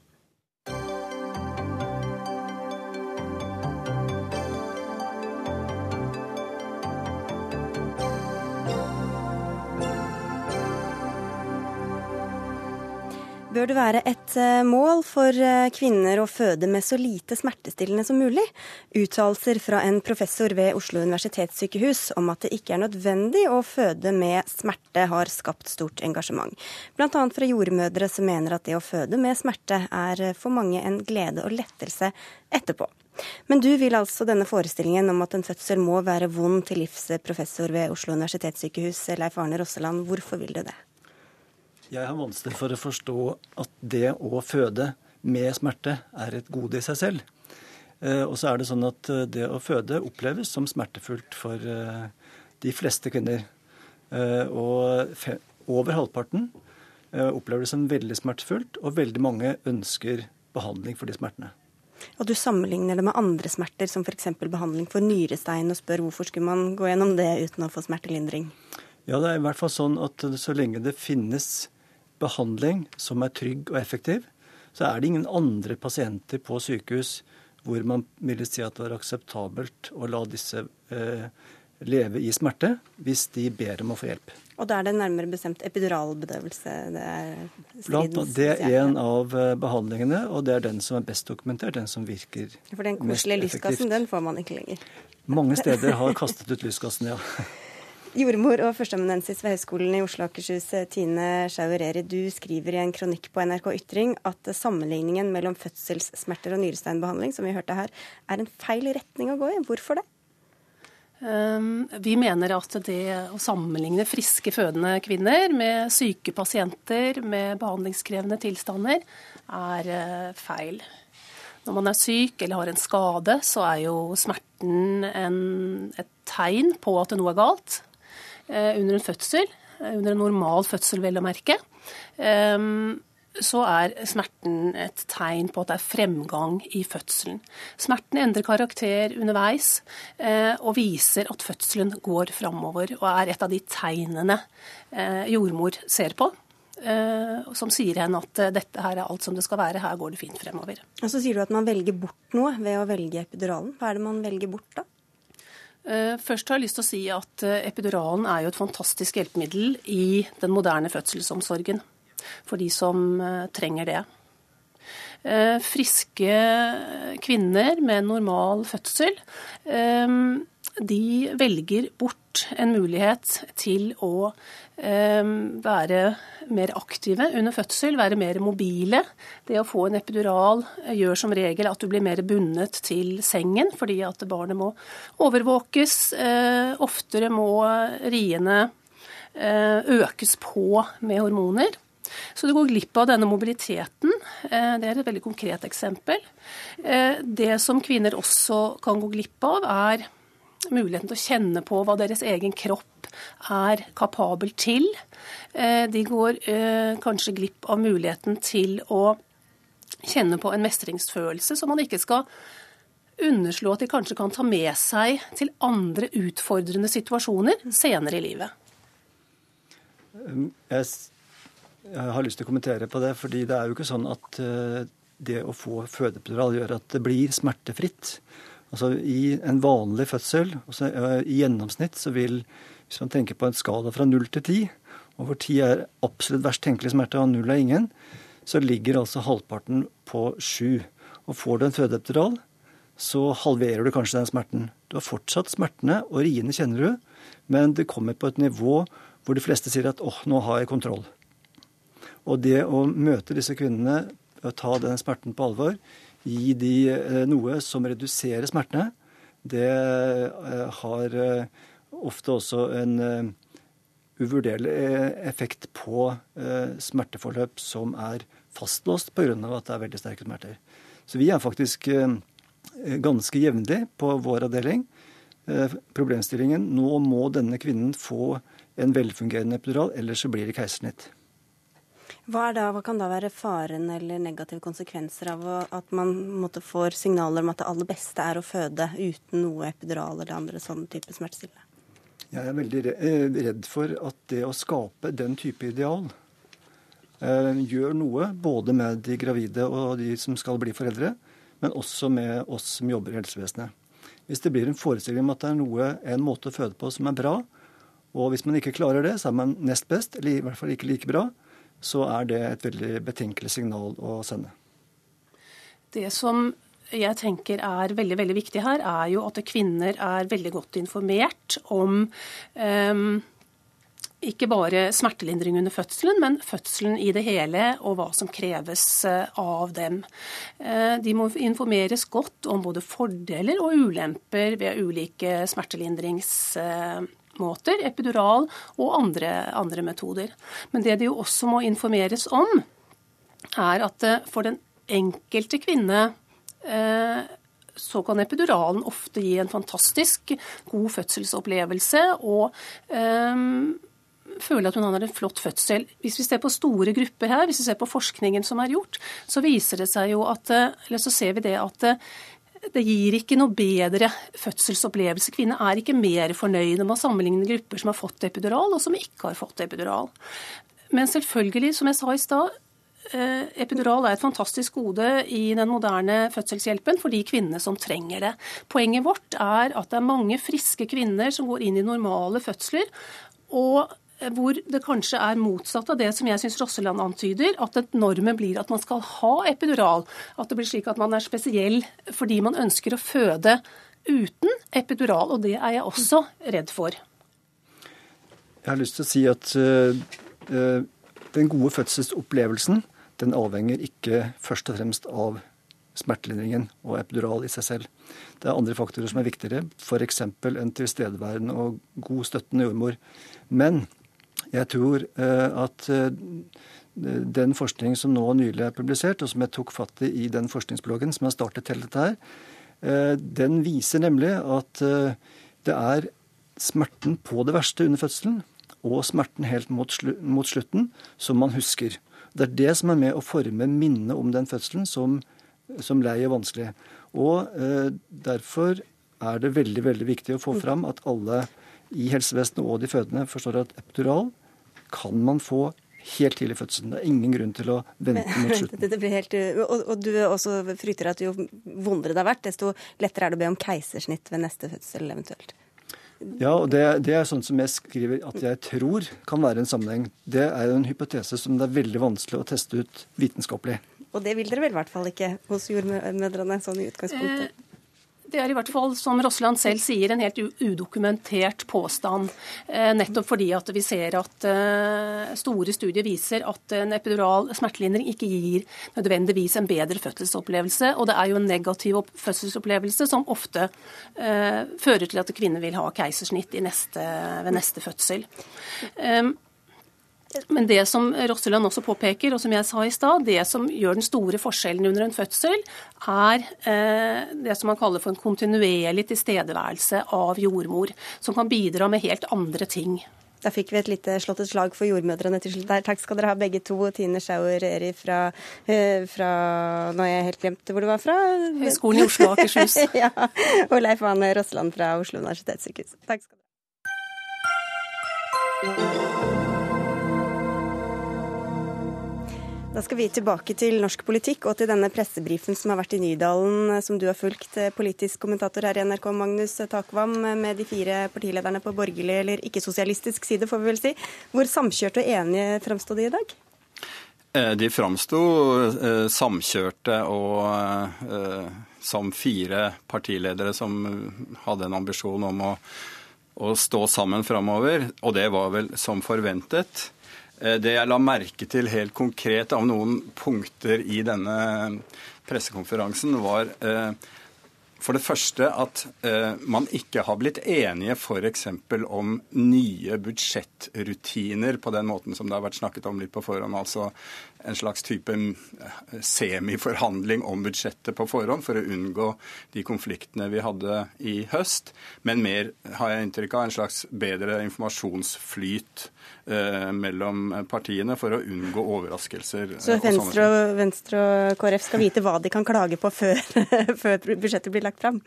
Bør det være et eh, mål for eh, kvinner å føde med så lite smertestillende som mulig? Uttalelser fra en professor ved Oslo universitetssykehus om at det ikke er nødvendig å føde med smerte, har skapt stort engasjement. Bl.a. fra jordmødre som mener at det å føde med smerte er eh, for mange en glede og lettelse etterpå. Men du vil altså denne forestillingen om at en fødsel må være vond til livs, professor ved Oslo universitetssykehus, Leif Arne Rosseland. Hvorfor vil du det? Jeg har vanskelig for å forstå at det å føde med smerte er et gode i seg selv. Eh, og så er det sånn at eh, det å føde oppleves som smertefullt for eh, de fleste kvinner. Og over halvparten opplever det som veldig smertefullt, og veldig mange ønsker behandling for de smertene. Og du sammenligner det med andre smerter, som f.eks. behandling for nyrestein, og spør hvorfor skulle man gå gjennom det uten å få smertelindring? Ja, det er i hvert fall sånn at så lenge det finnes behandling som er trygg og effektiv, så er det ingen andre pasienter på sykehus hvor man ville si at det var akseptabelt å la disse eh, leve i smerte hvis de ber om å få hjelp. Og da er det nærmere bestemt epiduralbedøvelse? Det er, stridens, det er en av eh, behandlingene, og det er den som er best dokumentert, den som virker mest effektivt. For den koselige lystgassen, den får man ikke lenger? Mange steder har kastet ut lystgassen, ja. Jordmor og førsteamanuensis ved Høgskolen i Oslo og Akershus, Tine Schauer-Eri, du skriver i en kronikk på NRK Ytring at sammenligningen mellom fødselssmerter og nyresteinbehandling, som vi hørte her, er en feil retning å gå i. Hvorfor det? Um, vi mener at det å sammenligne friske fødende kvinner med syke pasienter med behandlingskrevende tilstander, er uh, feil. Når man er syk eller har en skade, så er jo smerten en, et tegn på at noe er galt. Eh, under en fødsel, eh, under en normal fødsel vel å merke, ehm, så er smerten et tegn på at det er fremgang i fødselen. Smerten endrer karakter underveis eh, og viser at fødselen går framover, og er et av de tegnene jordmor ser på. Som sier henne at dette her er alt som det skal være, her går det fint fremover. Og Så sier du at man velger bort noe ved å velge epiduralen. Hva er det man velger bort da? Eh, først har jeg lyst til å si at eh, epiduralen er jo et fantastisk hjelpemiddel i den moderne fødselsomsorgen for de som eh, trenger det. Friske kvinner med normal fødsel de velger bort en mulighet til å Ehm, være mer aktive under fødsel, være mer mobile. Det å få en epidural eh, gjør som regel at du blir mer bundet til sengen, fordi at barnet må overvåkes. Eh, oftere må riene eh, økes på med hormoner. Så du går glipp av denne mobiliteten. Eh, det er et veldig konkret eksempel. Eh, det som kvinner også kan gå glipp av, er muligheten til å kjenne på hva deres egen kropp er kapabel til. Eh, de går kanskje glipp av muligheten til å kjenne på en mestringsfølelse som man ikke skal underslå at de kanskje kan ta med seg til andre utfordrende situasjoner senere i livet. Um, jeg har lyst til å kommentere på det, fordi det er jo ikke sånn at eh, det å få fødepedral gjør at det blir smertefritt. Altså I en vanlig fødsel, altså, i gjennomsnitt, så vil, hvis man tenker på en skala fra null til ti, og hvor ti er absolutt verst tenkelig smerte og null er ingen, så ligger altså halvparten på sju. Og får du en fødeepidural, så halverer du kanskje den smerten. Du har fortsatt smertene, og riene kjenner du, men det kommer på et nivå hvor de fleste sier at åh, nå har jeg kontroll. Og det å møte disse kvinnene, ta den smerten på alvor, gi de eh, noe som reduserer smertene, det eh, har eh, ofte også en uvurderlig effekt på smerteforløp som er fastlåst pga. at det er veldig sterke smerter. Så vi er faktisk ganske jevnlig på vår avdeling. Problemstillingen nå må denne kvinnen få en velfungerende epidural, ellers så blir det keisersnitt. Hva, da, hva, kan da være faren eller negative konsekvenser av at man måtte får signaler om at det aller beste er å føde uten noe epidural eller andre sånne type smertestillende? Jeg er veldig eh, redd for at det å skape den type ideal eh, gjør noe både med de gravide og de som skal bli foreldre, men også med oss som jobber i helsevesenet. Hvis det blir en forestilling om at det er noe, en måte å føde på som er bra, og hvis man ikke klarer det, så er man nest best, eller i hvert fall ikke like bra, så er det et veldig betenkelig signal å sende. Det som jeg tenker er veldig veldig viktig her, er jo at kvinner er veldig godt informert om um, ikke bare smertelindring under fødselen, men fødselen i det hele og hva som kreves eh, av dem. Eh, de må informeres godt om både fordeler og ulemper ved ulike smertelindringsmetoder måter, epidural og andre, andre metoder. Men det de jo også må informeres om, er at eh, for den enkelte kvinne eh, så kan epiduralen ofte gi en fantastisk god fødselsopplevelse og um, føle at hun har en flott fødsel. Hvis vi ser på store grupper her, hvis vi ser på forskningen som er gjort, så viser det seg jo at, eller så ser vi det at det gir ikke noe bedre fødselsopplevelse. Kvinner er ikke mer fornøyde med å sammenligne grupper som har fått epidural, og som ikke har fått epidural. Men selvfølgelig, som jeg sa i stad, eh, epidural er et fantastisk gode i den moderne fødselshjelpen for de kvinnene som trenger det. Poenget vårt er at det er mange friske kvinner som går inn i normale fødsler. Og hvor det kanskje er motsatt av det som jeg syns Rosseland antyder, at normen blir at man skal ha epidural. At det blir slik at man er spesiell fordi man ønsker å føde uten epidural. Og det er jeg også redd for. Jeg har lyst til å si at uh, den gode fødselsopplevelsen den avhenger ikke først og fremst av smertelindringen og epidural i seg selv. Det er andre faktorer som er viktigere, f.eks. en tilstedeværende og god støttende jordmor. Men jeg tror eh, at eh, den forskning som nå nylig er publisert, og som jeg tok fatt i i den forskningsbloggen som har startet til dette her, eh, den viser nemlig at det er smerten på det verste under fødselen og smerten helt mot, slutten som man husker. Det er det som er med å forme minnet om den fødselen som, som lei og vanskelig. Og eh, derfor er det veldig veldig viktig å få fram at alle i helsevesenet og de fødende forstår at epidural kan man få helt tidlig i fødselen. Det er ingen grunn til å vente mot slutten. Det blir helt, og, og, du også frykter at jo vondere det har vært, desto lettere er det å be om keisersnitt ved neste fødsel eventuelt. Ja, og det, det, er sånn som jeg skriver at jeg tror kan være en sammenheng. Det er jo en hypotese som det er veldig vanskelig å teste ut vitenskapelig. Og det vil dere vel i hvert fall ikke hos jordmødrene, sånn i utgangspunktet? Eh, det er i hvert fall, som Rossland selv sier, en helt udokumentert påstand. Eh, nettopp fordi at vi ser at eh, store studier viser at en epidural smertelindring ikke gir nødvendigvis en bedre fødselsopplevelse. Og det er jo en negativ fødselsopplevelse som ofte uh, fører til at kvinner vil ha keisersnitt neste, ved neste fødsel. Um, Men det som Rosseland også påpeker, og som jeg sa i stad, det som gjør den store forskjellen under en fødsel, er eh, det som man kaller for en kontinuerlig tilstedeværelse av jordmor, som kan bidra med helt andre ting. Da fikk vi et lite slått et slag for jordmødrene til slutt der. Takk skal dere ha begge to. Tine Schauer Eri fra, eh, fra Nå har jeg helt glemt hvor du var fra. Høgskolen i Oslo og Akershus. ja. Og Leif Ane Rosseland fra Oslo universitetssykehus. Takk skal dere ha. Da skal vi tilbake til norsk politikk og til denne pressebrifen som har vært i Nydalen, som du har fulgt, eh, politisk kommentator her i NRK, Magnus Takvam, med de fire partilederne på borgerlig eller ikke-sosialistisk side, får vi vel si. Hvor samkjørte og enige framsto de i dag? Eh, de framsto eh, samkjørte og som fire partiledere som hadde en ambisjon om å, å stå sammen framover, og det var vel som forventet. Eh, det jeg la merke til helt konkret av noen punkter i denne pressekonferansen, var eh, for det første at eh, man ikke har blitt enige f.eks. om nye budsjettrutiner på den måten som det har vært snakket om litt på forhånd. Altså en slags type semiforhandling om budsjettet på forhånd for å unngå de konfliktene vi hadde i høst. Men mer, har jeg inntrykk av, en slags bedre informasjonsflyt eh, mellom partiene for å unngå overraskelser. Så Venstre og, Venstre og KrF skal vite hva de kan klage på før, før budsjettet blir lagt fram?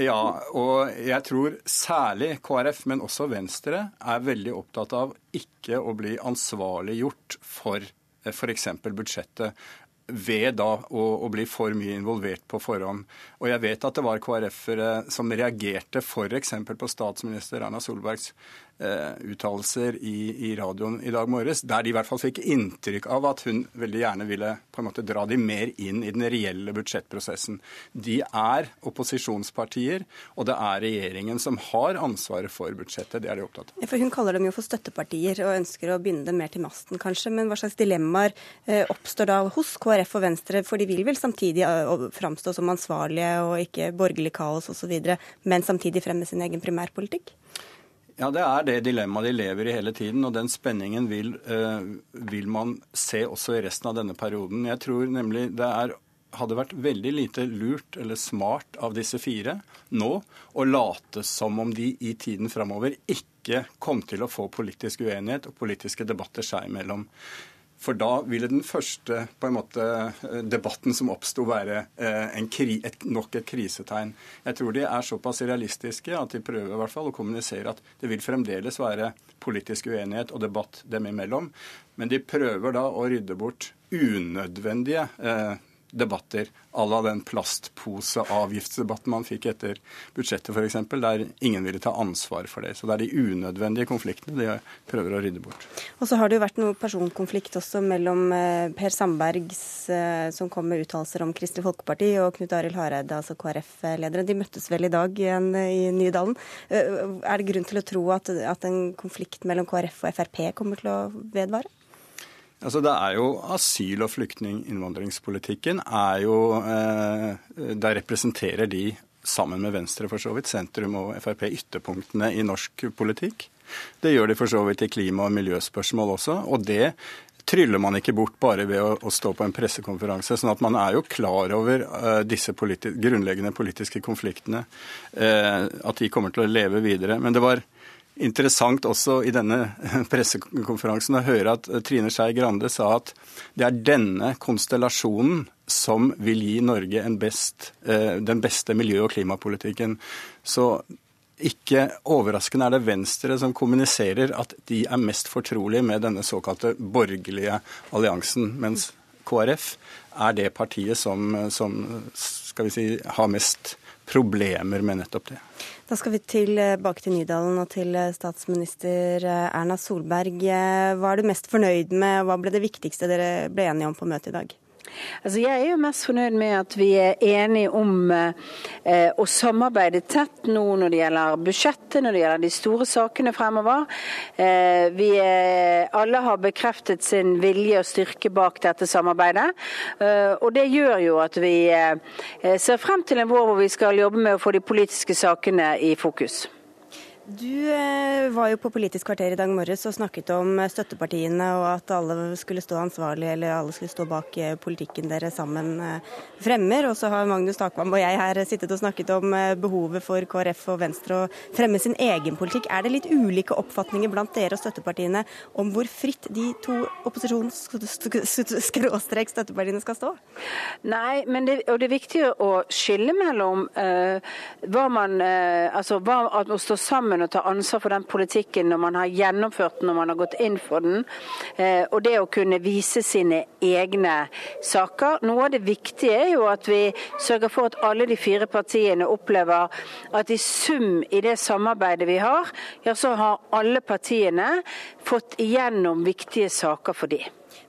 Ja, og jeg tror særlig KrF, men også Venstre, er veldig opptatt av ikke å bli ansvarliggjort for f.eks. budsjettet ved da å, å, bli for mye involvert på forhånd. Og jeg vet at det var KrF-ere som reagerte f.eks. på statsminister Erna Solbergs uttalelser i, i, radioen i dag morges, der de i hvert fall fikk inntrykk av at hun veldig gjerne ville på en måte dra de mer inn i den reelle budsjettprosessen. De er opposisjonspartier, og det er regjeringen som har ansvaret for budsjettet. Det er de opptatt av. For Hun kaller dem jo for støttepartier og ønsker å binde dem mer til masten, kanskje. Men hva slags dilemmaer eh, oppstår da hos KrF og Venstre? For de vil vel samtidig eh, framstå som ansvarlige og ikke borgerlig kaos osv., men samtidig fremme sin egen primærpolitikk? Ja, Det er det dilemmaet de lever i hele tiden, og den spenningen vil, uh, vil, man se også i resten av denne perioden. Jeg tror nemlig det er, hadde vært veldig lite lurt eller smart av disse fire nå å late som om de i tiden framover ikke kom til å få politisk uenighet og politiske debatter seg imellom. For da ville den første måte, debatten som oppsto, være eh, kri, et, nok et krisetegn. Jeg tror de er såpass realistiske at de prøver i hvert fall å kommunisere at det vil fremdeles være politisk uenighet og debatt dem imellom. Men de prøver da å rydde bort unødvendige eh, debatter à la den plastposeavgiftsdebatten man fikk etter budsjettet f.eks., der ingen ville ta ansvar for det. Så det er de unødvendige konfliktene de prøver å rydde bort. Og så har det jo vært noe personkonflikt også mellom eh, Per Sandbergs, eh, som kom med uttalelser om Kristelig Folkeparti, og Knut Arild Hareide, altså KrF-lederen. De møttes vel i dag igjen i Nydalen. Eh, er det grunn til å tro at, at en konflikt mellom KrF og Frp kommer til å vedvare? Altså det er jo Asyl- og flyktninginnvandringspolitikken er jo eh, Der representerer de, sammen med Venstre for så vidt, sentrum og Frp ytterpunktene i norsk politikk. Det gjør de for så vidt i klima- og miljøspørsmål også. Og det tryller man ikke bort bare ved å, å stå på en pressekonferanse. sånn at man er jo klar over uh, disse politi grunnleggende politiske konfliktene. Uh, at de kommer til å leve videre. Men det var interessant også i denne pressekonferansen å høre at Trine Skei Grande sa at det er denne konstellasjonen som vil gi Norge best, eh, den beste miljø- og klimapolitikken. Så ikke overraskende er det Venstre som kommuniserer at de er mest fortrolige med denne såkalte borgerlige alliansen, mens KrF er det partiet som, som skal vi si, har mest problemer med nettopp det. Da skal vi tilbake til Nydalen og til eh, statsminister eh, Erna Solberg. Eh, hva er du mest fornøyd med, og hva ble det viktigste dere ble enige om på møtet i dag? Altså, jeg er jo mest fornøyd med at vi er enige om eh, å samarbeide tett nå når det gjelder budsjettet, når det gjelder de store sakene fremover. Eh, vi er, alle har bekreftet sin vilje og styrke bak dette samarbeidet. Eh, og det gjør jo at vi eh, ser frem til en vår hvor vi skal jobbe med å få de politiske sakene i fokus. Du eh, var jo på Politisk kvarter i dag morges og snakket om eh, støttepartiene og at alle skulle stå ansvarlig eller alle skulle stå bak eh, politikken dere sammen fremmer. Og så har Magnus Takvam og jeg her sittet og snakket om behovet for KrF og Venstre å fremme sin egen politikk. Er det litt ulike oppfatninger blant dere og støttepartiene om hvor fritt de to opposisjons-støttepartiene skal stå? Nei, det, og det er viktig å skille mellom uh, hva man uh, altså hva, å stå sammen sammen og ta ansvar for den politikken når man har gjennomført den, når man har gått inn for den. Eh, og det å kunne vise sine egne saker. Noe av det viktige er jo at vi sørger for at alle de fire partiene opplever at i sum i det samarbeidet vi har, ja så har alle partiene fått igjennom viktige saker for de.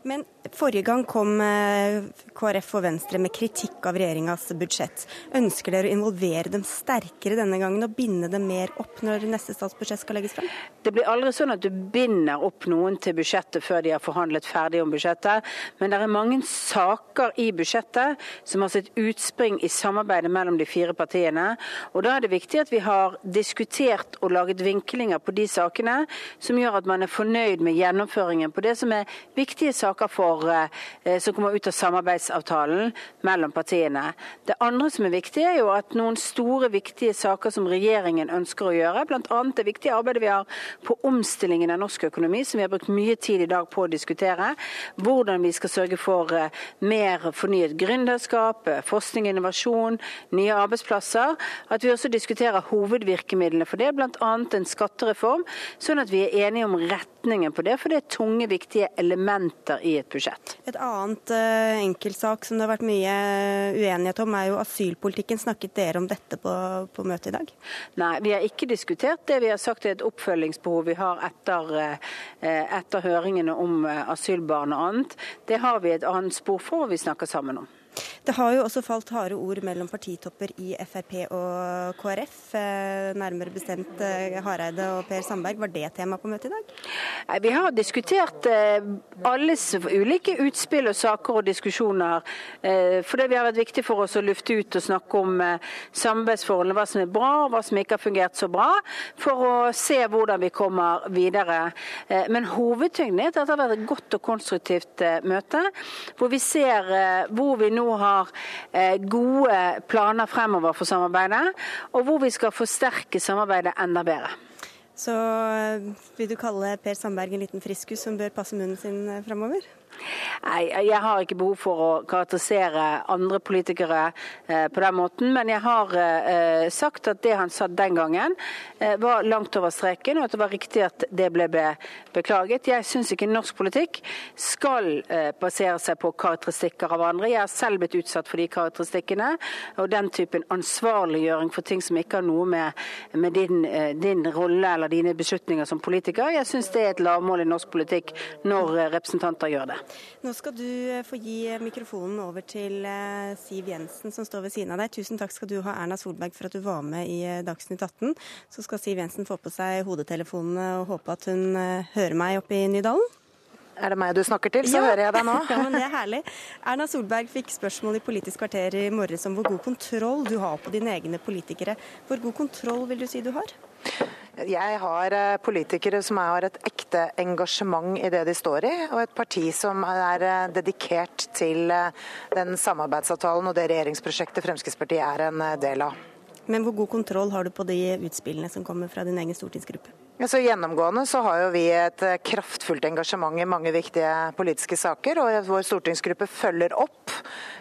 Men Forrige gang kom eh, KrF og Venstre med kritikk av regjeringas budsjett. Ønsker dere å involvere dem sterkere denne gangen og binde dem mer opp når neste statsbudsjett skal legges frem? Det blir aldri sånn at du binder opp noen til budsjettet før de har forhandlet ferdig om budsjettet. Men det er mange saker i budsjettet som har sitt utspring i samarbeidet mellom de fire partiene. Og da er det viktig at vi har diskutert og laget vinklinger på de sakene som gjør at man er fornøyd med gjennomføringen på det som er viktige saker for for, eh, som kommer ut av samarbeidsavtalen mellom partiene. Det andre som er viktig, er jo at noen store, viktige saker som regjeringen ønsker å gjøre, bl.a. det viktige arbeidet vi har på omstillingen av norsk økonomi, som vi har brukt mye tid i dag på å diskutere. Hvordan vi skal sørge for eh, mer fornyet gründerskap, eh, forskning og innovasjon, nye arbeidsplasser. At vi også diskuterer hovedvirkemidlene for det, bl.a. en skattereform, sånn at vi er enige om retningen på det. For det er tunge, viktige elementer i et budsjett budsjett. Et annet uh, enkeltsak som det har vært mye eh, uenighet om, er jo asylpolitikken. Snakket dere om dette på, på møtet i dag? Nei, vi har ikke diskutert det. Vi har sagt det er et oppfølgingsbehov vi har etter, uh, etter høringene om asylbarn og annet. Det har vi et annet spor for, og vi snakker sammen om. Det har jo også falt harde ord mellom partitopper i Frp og KrF. Eh, nærmere bestemt eh, Hareide og Per Sandberg. Var det tema på møtet i dag? Vi har diskutert eh, alles ulike utspill og saker og diskusjoner. For det har vært viktig for oss å lufte ut og snakke om samarbeidsforholdene, hva som er bra og hva som ikke har fungert så bra, for å se hvordan vi kommer videre. Men hovedtyngden er at det har vært et godt og konstruktivt møte, hvor vi ser hvor vi nå har eh, gode planer fremover for samarbeidet, og hvor vi skal forsterke samarbeidet enda bedre. Så eh, vil du kalle Per Sandberg en liten friskus som bør passe munnen sin eh, fremover? Nei, Jeg har ikke behov for å karakterisere andre politikere eh, på den måten, men jeg har eh, sagt at det han sa den gangen eh, var langt over streken, og at det var riktig at det ble be beklaget. Jeg syns ikke norsk politikk skal eh, basere seg på karakteristikker av andre. Jeg har selv blitt utsatt for de karakteristikkene og den typen ansvarliggjøring for ting som ikke har noe med, med din, eh, din rolle eller dine beslutninger som politiker. Jeg syns det er et lavmål i norsk politikk når eh, representanter gjør det. Nå skal du eh, få gi eh, mikrofonen over til eh, Siv Jensen som står ved siden av deg. Tusen takk skal du ha, Erna Solberg, for at du var med i Dagsnytt 18. Så skal Siv Jensen få på seg hodetelefonene og håpe at hun hører meg oppe i Nydalen. Er det meg du snakker til, så ja. hører jeg deg nå. ja, men Det er herlig. Erna Solberg fikk spørsmål i Politisk kvarter i morges om hvor god kontroll du har på dine egne politikere. Hvor god kontroll vil du si du har? Jeg har eh, politikere som har et ekte engasjement i det de står i, og et parti som er eh, dedikert til eh, den samarbeidsavtalen og det regjeringsprosjektet Fremskrittspartiet er en del av. Men hvor god kontroll har du på de utspillene som kommer fra din egen stortingsgruppe? Så Gjennomgående så har jo vi et kraftfullt engasjement i mange viktige politiske saker. og Vår stortingsgruppe følger opp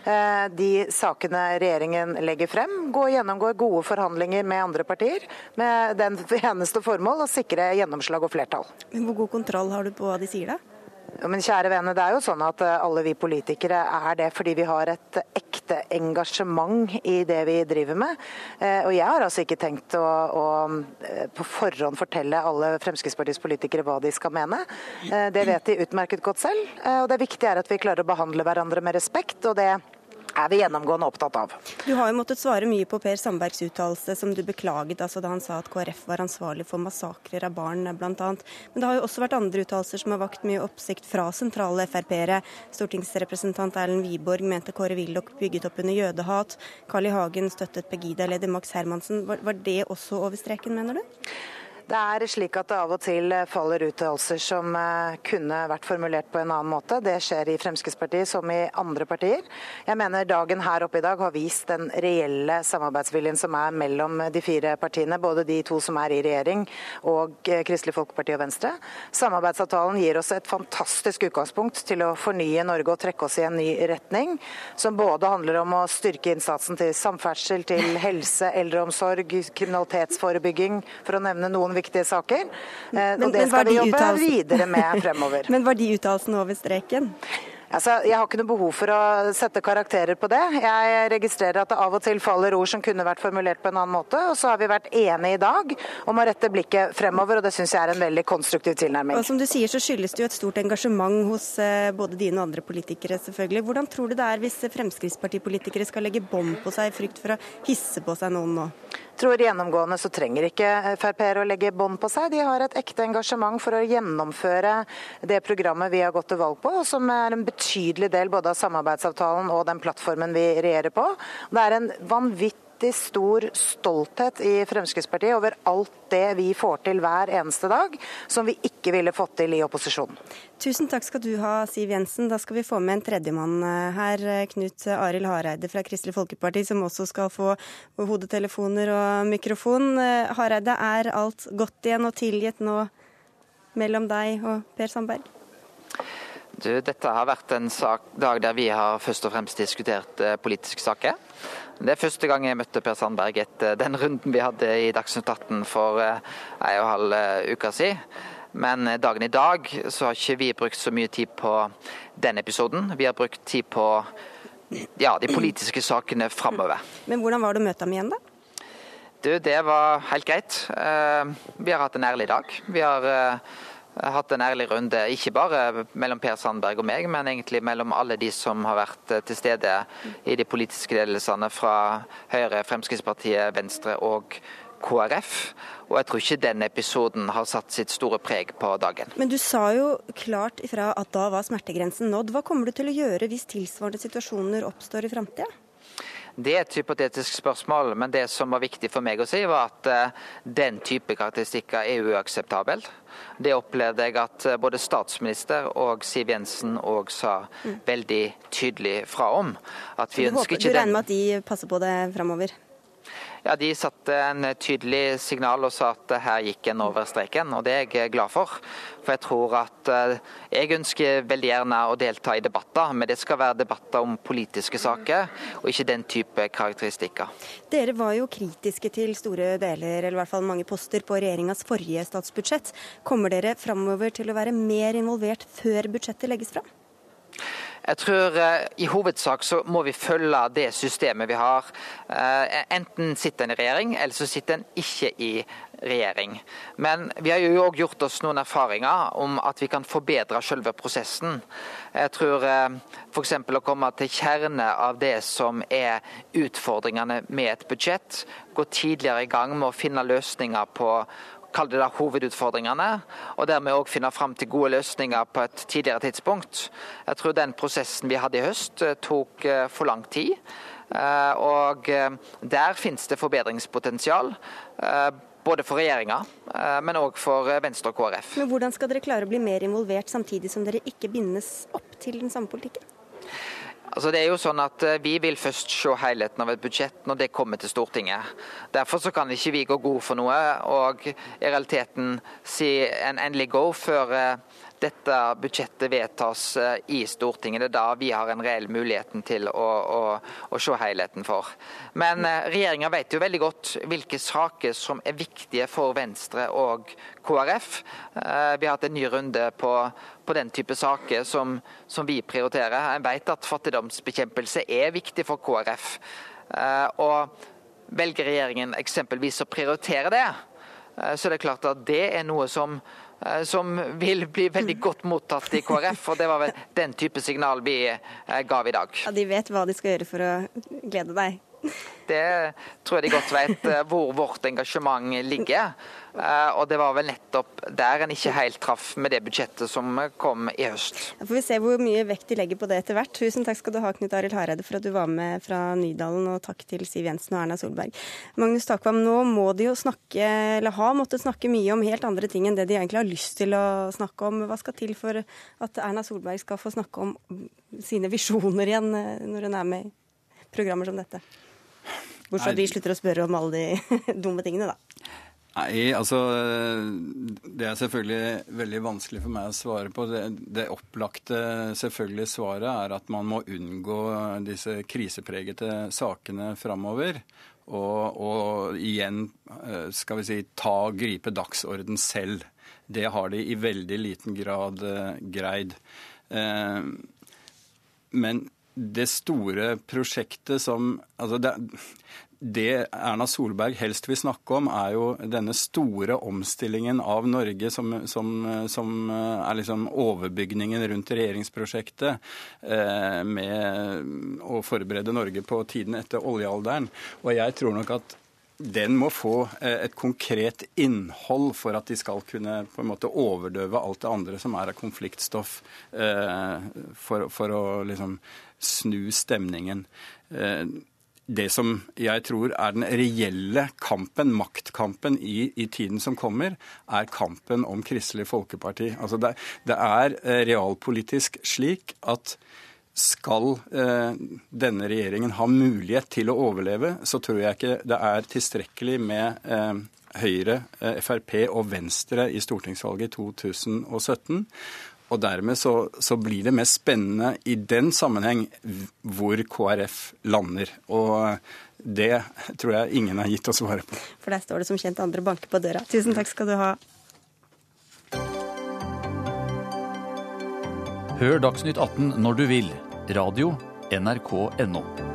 Eh, de sakene regjeringen legger frem. Går gjennomgår gode forhandlinger med andre partier, med den eneste formål å sikre gjennomslag og flertall. Men Hvor god kontroll har du på hva de sier da? Men kjære vene, det er jo sånn at eh, alle vi politikere er det fordi vi har et ekte engasjement i det vi driver med. Eh, og jeg har altså ikke tenkt å, å på forhånd fortelle alle Fremskrittspartiets politikere hva de skal mene. Det vet de utmerket godt selv. Og det viktige er at vi klarer å behandle hverandre med respekt. og det er vi gjennomgående opptatt av. Du har jo måttet svare mye på Per Sandbergs uttalelse som du beklaget altså da han sa at KrF var ansvarlig for massakrer av barn bl.a. Men det har jo også vært andre uttalelser som har vakt mye oppsikt fra sentrale Frp-ere. Stortingsrepresentant Erlend Wiborg mente Kåre Willoch bygget opp under jødehat. Carl I. Hagen støttet Pegida-leder Max Hermansen. Var, det også over streken, mener du? Det er slik at det av og til faller uttalelser som eh, kunne vært formulert på en annen måte. Det skjer i Fremskrittspartiet som i andre partier. Jeg mener dagen her oppe i dag har vist den reelle samarbeidsviljen som er mellom de fire partiene, både de to som er i regjering og eh, Kristelig Folkeparti og Venstre. Samarbeidsavtalen gir oss et fantastisk utgangspunkt til å fornye Norge og trekke oss i en ny retning, som både handler om å styrke innsatsen til samferdsel, til helse, eldreomsorg, kriminalitetsforebygging, for å nevne noen viktige saker. Eh, og det skal vi jobbe videre med fremover. Men var de uttalelsene over streken? Altså, jeg har ikke noe behov for å sette karakterer på det. Jeg registrerer at det av og til faller ord som kunne vært formulert på en annen måte. Og så har vi vært enige i dag om å rette blikket fremover, og det syns jeg er en veldig konstruktiv tilnærming. Og som du sier, så skyldes det jo et stort engasjement hos eh, både dine og andre politikere, selvfølgelig. Hvordan tror du det er hvis Fremskrittspartipolitikere skal legge bånd på seg i frykt for å hisse på seg noen nå? Tror gjennomgående så trenger ikke Frp-ere å legge bånd på seg. De har et ekte engasjement for å gjennomføre det programmet vi har gått til valg på, og som er en betydelig del både av samarbeidsavtalen og den plattformen vi regjerer på. Det er en vanvittig stor stolthet i Fremskrittspartiet over alt det vi får til hver eneste dag, som vi ikke ville fått til i opposisjon. Tusen takk skal du ha, Siv Jensen. Da skal vi få med en tredjemann eh, her, eh, Knut Arild Hareide fra Kristelig Folkeparti, som også skal få hodetelefoner og mikrofon. Eh, Hareide, er alt godt igjen og tilgitt nå mellom deg og Per Sandberg? Du, dette har vært en sak, dag der vi har først og fremst diskutert politiske saker. Det er første gang jeg møtte Per Sandberg etter den runden vi hadde i Dagsnytt 18 for en og halv uke siden. Men dagen i dag så har ikke vi brukt så mye tid på den episoden. Vi har brukt tid på ja, de politiske sakene framover. Men hvordan var det å møte ham igjen, da? Du, det var helt greit. Eh, vi har hatt en ærlig dag. Vi har eh, hatt en ærlig runde, ikke bare mellom Per Sandberg og meg, men egentlig mellom alle de som har vært eh, til stede i de politiske ledelsene fra Høyre, Fremskrittspartiet, Venstre og KrF. Og jeg tror ikke den episoden har satt sitt store preg på dagen. Men du sa jo klart ifra at da var smertegrensen nådd. Hva kommer du til å gjøre hvis tilsvarende situasjoner oppstår i framtida? Det er et hypotetisk spørsmål, men det som var viktig for meg å si, var at eh, den type karakteristikker er uakseptabel. Det opplevde jeg at eh, både statsminister og Siv Jensen òg sa mm. veldig tydelig fra om. At vi ønsker ikke Du regner med at de passer på det framover? Ja, De satte en tydelig signal og sa at her gikk en over streken, og det er jeg glad for. For jeg tror at eh, Jeg ønsker veldig gjerne å delta i debatter, men det skal være debatter om politiske saker, og ikke den type karakteristikker. Dere var jo kritiske til store deler, eller i hvert fall mange poster, på regjeringas forrige statsbudsjett. Kommer dere framover til å være mer involvert før budsjettet legges fram? Jeg tror eh, i hovedsak så må vi følge det systemet vi har. Eh, enten sitter en i regjering, eller så sitter en ikke i regjering. Men vi har jo òg gjort oss noen erfaringer om at vi kan forbedre selve prosessen. Jeg tror eh, f.eks. å komme til kjerne av det som er utfordringene med et budsjett. Gå tidligere i gang med å finne løsninger på kall det da hovedutfordringene, og dermed òg finne fram til gode løsninger på et tidligere tidspunkt. Jeg tror den prosessen vi hadde i høst eh, tok eh, for lang tid. Eh, og der finnes det forbedringspotensial. Både for regjeringa, men òg for Venstre og KrF. Men Hvordan skal dere klare å bli mer involvert, samtidig som dere ikke bindes opp til den samme politikken? Altså det er jo sånn at eh, Vi vil først se helheten av et budsjett når det kommer til Stortinget. Derfor så kan ikke vi gå god for noe og i realiteten si en endelig go før eh, dette budsjettet vedtas eh, i Stortinget. Det er da vi har en reell muligheten til å, å, å se helheten for. Men eh, regjeringa vet jo veldig godt hvilke saker som er viktige for Venstre og KrF. Eh, vi har hatt en ny runde på, på den type saker som, som vi prioriterer. En vet at fattigdomsbekjempelse er viktig for KrF. Og velger regjeringen eksempelvis å prioritere det, så er det klart at det er noe som som vil bli veldig godt mottatt i KrF. og Det var vel den type signal vi ga i dag. Ja, De vet hva de skal gjøre for å glede deg? Det tror jeg de godt vet eh, hvor vårt engasjement ligger. Eh, og det var vel nettopp der en ikke helt traff med det budsjettet som kom i høst. Da får vi se hvor mye vekt de legger på det etter hvert. Tusen takk skal du ha, Knut Arild Hareide, for at du var med fra Nydalen, og takk til Siv Jensen og Erna Solberg. Magnus Takvam, nå må de jo snakke, eller har måttet snakke mye om helt andre ting enn det de egentlig har lyst til å snakke om. Hva skal til for at Erna Solberg skal få snakke om sine visjoner igjen eh, når hun er med i programmer som dette? Bortsett fra at vi slutter å spørre om alle de dumme tingene, da. Nei, altså Det er selvfølgelig veldig vanskelig for meg å svare på. Det, det opplagte selvfølgelig svaret er at man må unngå disse krisepregete sakene framover. Og, og, igjen, eh, skal vi si, ta og gripe dagsorden selv. Det har de i veldig liten grad uh, greid. Uh, men det store prosjektet som altså det, det Erna Solberg helst vil snakke om, er jo denne store omstillingen av Norge som, som, som er liksom overbygningen rundt regjeringsprosjektet eh, med å forberede Norge på tiden etter oljealderen. Og jeg tror nok at den må få eh, et konkret innhold for at de skal kunne på en måte overdøve alt det andre som er av konfliktstoff, eh, for, for å liksom snu stemningen. Eh, det som jeg tror er den reelle kampen, maktkampen i, i tiden som kommer, er kampen om Kristelig Folkeparti. Altså det, det er eh, realpolitisk slik at skal eh, denne regjeringen ha mulighet til å overleve, så tror jeg ikke det er tilstrekkelig med eh, Høyre, eh, Frp og Venstre i stortingsvalget i 2017. Og dermed så, så, blir det mest spennende i den sammenheng hvor KrF lander. Og det tror jeg ingen har gitt å svare på. For der står det som kjent andre banker på døra. Tusen takk skal du ha. Hør Dagsnytt 18 når du vil. Radio NRK.no.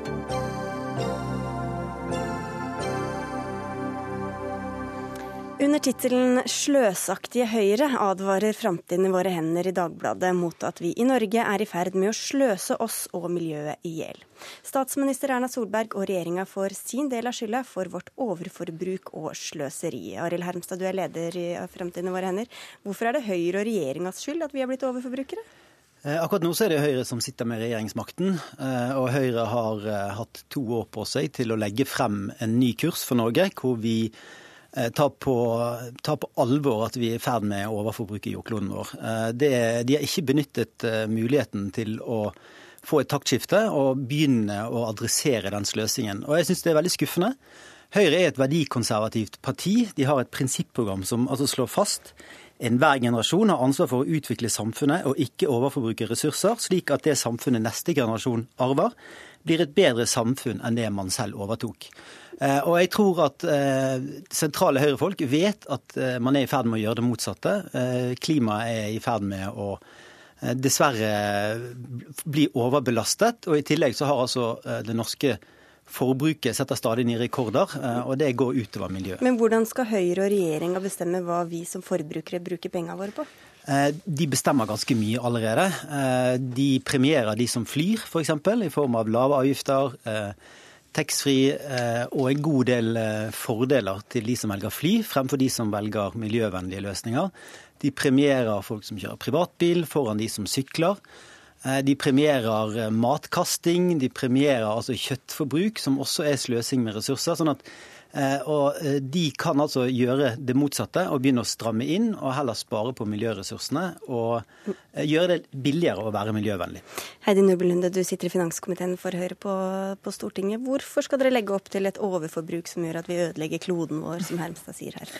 Under tittelen 'Sløsaktige Høyre' advarer Framtiden i våre hender i Dagbladet mot at vi i Norge er i ferd med å sløse oss og miljøet i hjel. Statsminister Erna Solberg og regjeringa får sin del av skylda for vårt overforbruk og sløseri. Arild Hermstad, du er leder i Framtiden i våre hender. Hvorfor er det Høyre og regjeringas skyld at vi har blitt overforbrukere? Eh, akkurat nå er det Høyre som sitter med regjeringsmakten. Eh, og Høyre har eh, hatt to år på seg til å legge frem en ny kurs for Norge, hvor vi tar på, ta på alvor at vi er i ferd med å overforbruke jordkloden vår. Det, de har ikke benyttet muligheten til å få et taktskifte og begynne å adressere den sløsingen. Og jeg syns det er veldig skuffende. Høyre er et verdikonservativt parti. De har et prinsipprogram som altså slår fast Enhver generasjon har ansvar for å utvikle samfunnet og ikke overforbruke ressurser, slik at det samfunnet neste generasjon arver, blir et bedre samfunn enn det man selv overtok. Eh, og jeg tror at eh, sentrale høyrefolk vet at eh, man er i ferd med å gjøre det motsatte. Klimaet er i ferd med å dessverre bli overbelastet. Og i tillegg så har altså det norske Forbruket setter stadig nye rekorder, eh, og det går utover miljøet. Men hvordan skal Høyre og regjeringa bestemme hva vi som forbrukere bruker pengene våre på? Eh, de bestemmer ganske mye allerede. Eh, de premierer de som flyr, f.eks. For eksempel, i form av lave avgifter, taxfree og en god del fordeler til de som velger fly, fremfor de som velger miljøvennlige løsninger. De premierer folk som kjører privatbil, foran de som sykler. Eh, de premierer eh, matkasting, de premierer altså kjøttforbruk, som også er sløsing med ressurser. sånn at Eh, og eh, de kan altså gjøre det motsatte og begynne å stramme inn og heller spare på miljøressursene og eh, gjøre det billigere å være miljøvennlig. Heidi Nubelunde, du sitter i finanskomiteen for Høyre på, på, Stortinget. Hvorfor skal dere legge opp til et overforbruk som gjør at vi ødelegger kloden vår, som Hermstad sier her?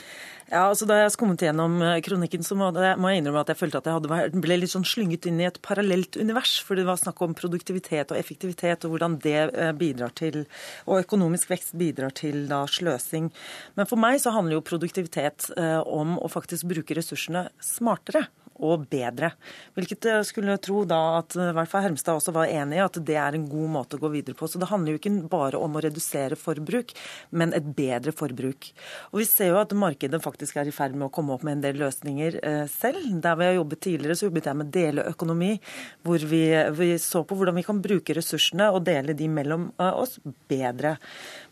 Ja, altså Da jeg skummet gjennom kronikken, så må jeg innrømme at jeg følte at jeg hadde, ble litt sånn slynget inn i et parallelt univers. For det var snakk om produktivitet og effektivitet, og hvordan det bidrar til, og økonomisk vekst bidrar til da sløsing. Men for meg så handler jo produktivitet eh, om å faktisk bruke ressursene smartere. Og bedre. Hvilket jeg skulle tro da at i hvert fall Hermstad også var enig i at det er en god måte å gå videre på. Så det handler jo ikke bare om å redusere forbruk, men et bedre forbruk. Og vi ser jo at markedet faktisk er i ferd med å komme opp med en del løsninger eh, selv. Der vi har jobbet tidligere, så jobbet jeg med deleøkonomi, hvor vi, vi så på hvordan vi kan bruke ressursene og dele de mellom eh, oss bedre.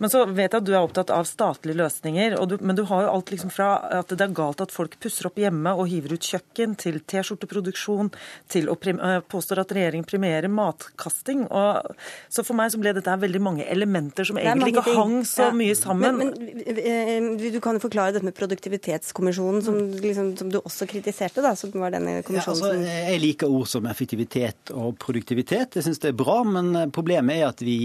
Men så vet jeg at du er opptatt av statlige løsninger, du, men du har jo alt liksom fra at det er galt at folk pusser opp hjemme og hiver ut kjøkken, til T-skjorteproduksjon, til å påstår påstå at regjeringen premierer matkasting. Og, så for meg så ble dette veldig mange elementer som egentlig ikke ting. hang så ja. mye sammen. Men, men, eh, du kan jo forklare dette med produktivitetskommisjonen, som, liksom, som, du også kritiserte, da, som var denne kommisjonen ja, altså, Jeg liker ord som effektivitet og produktivitet. Jeg syns det er bra, men eh, problemet er at vi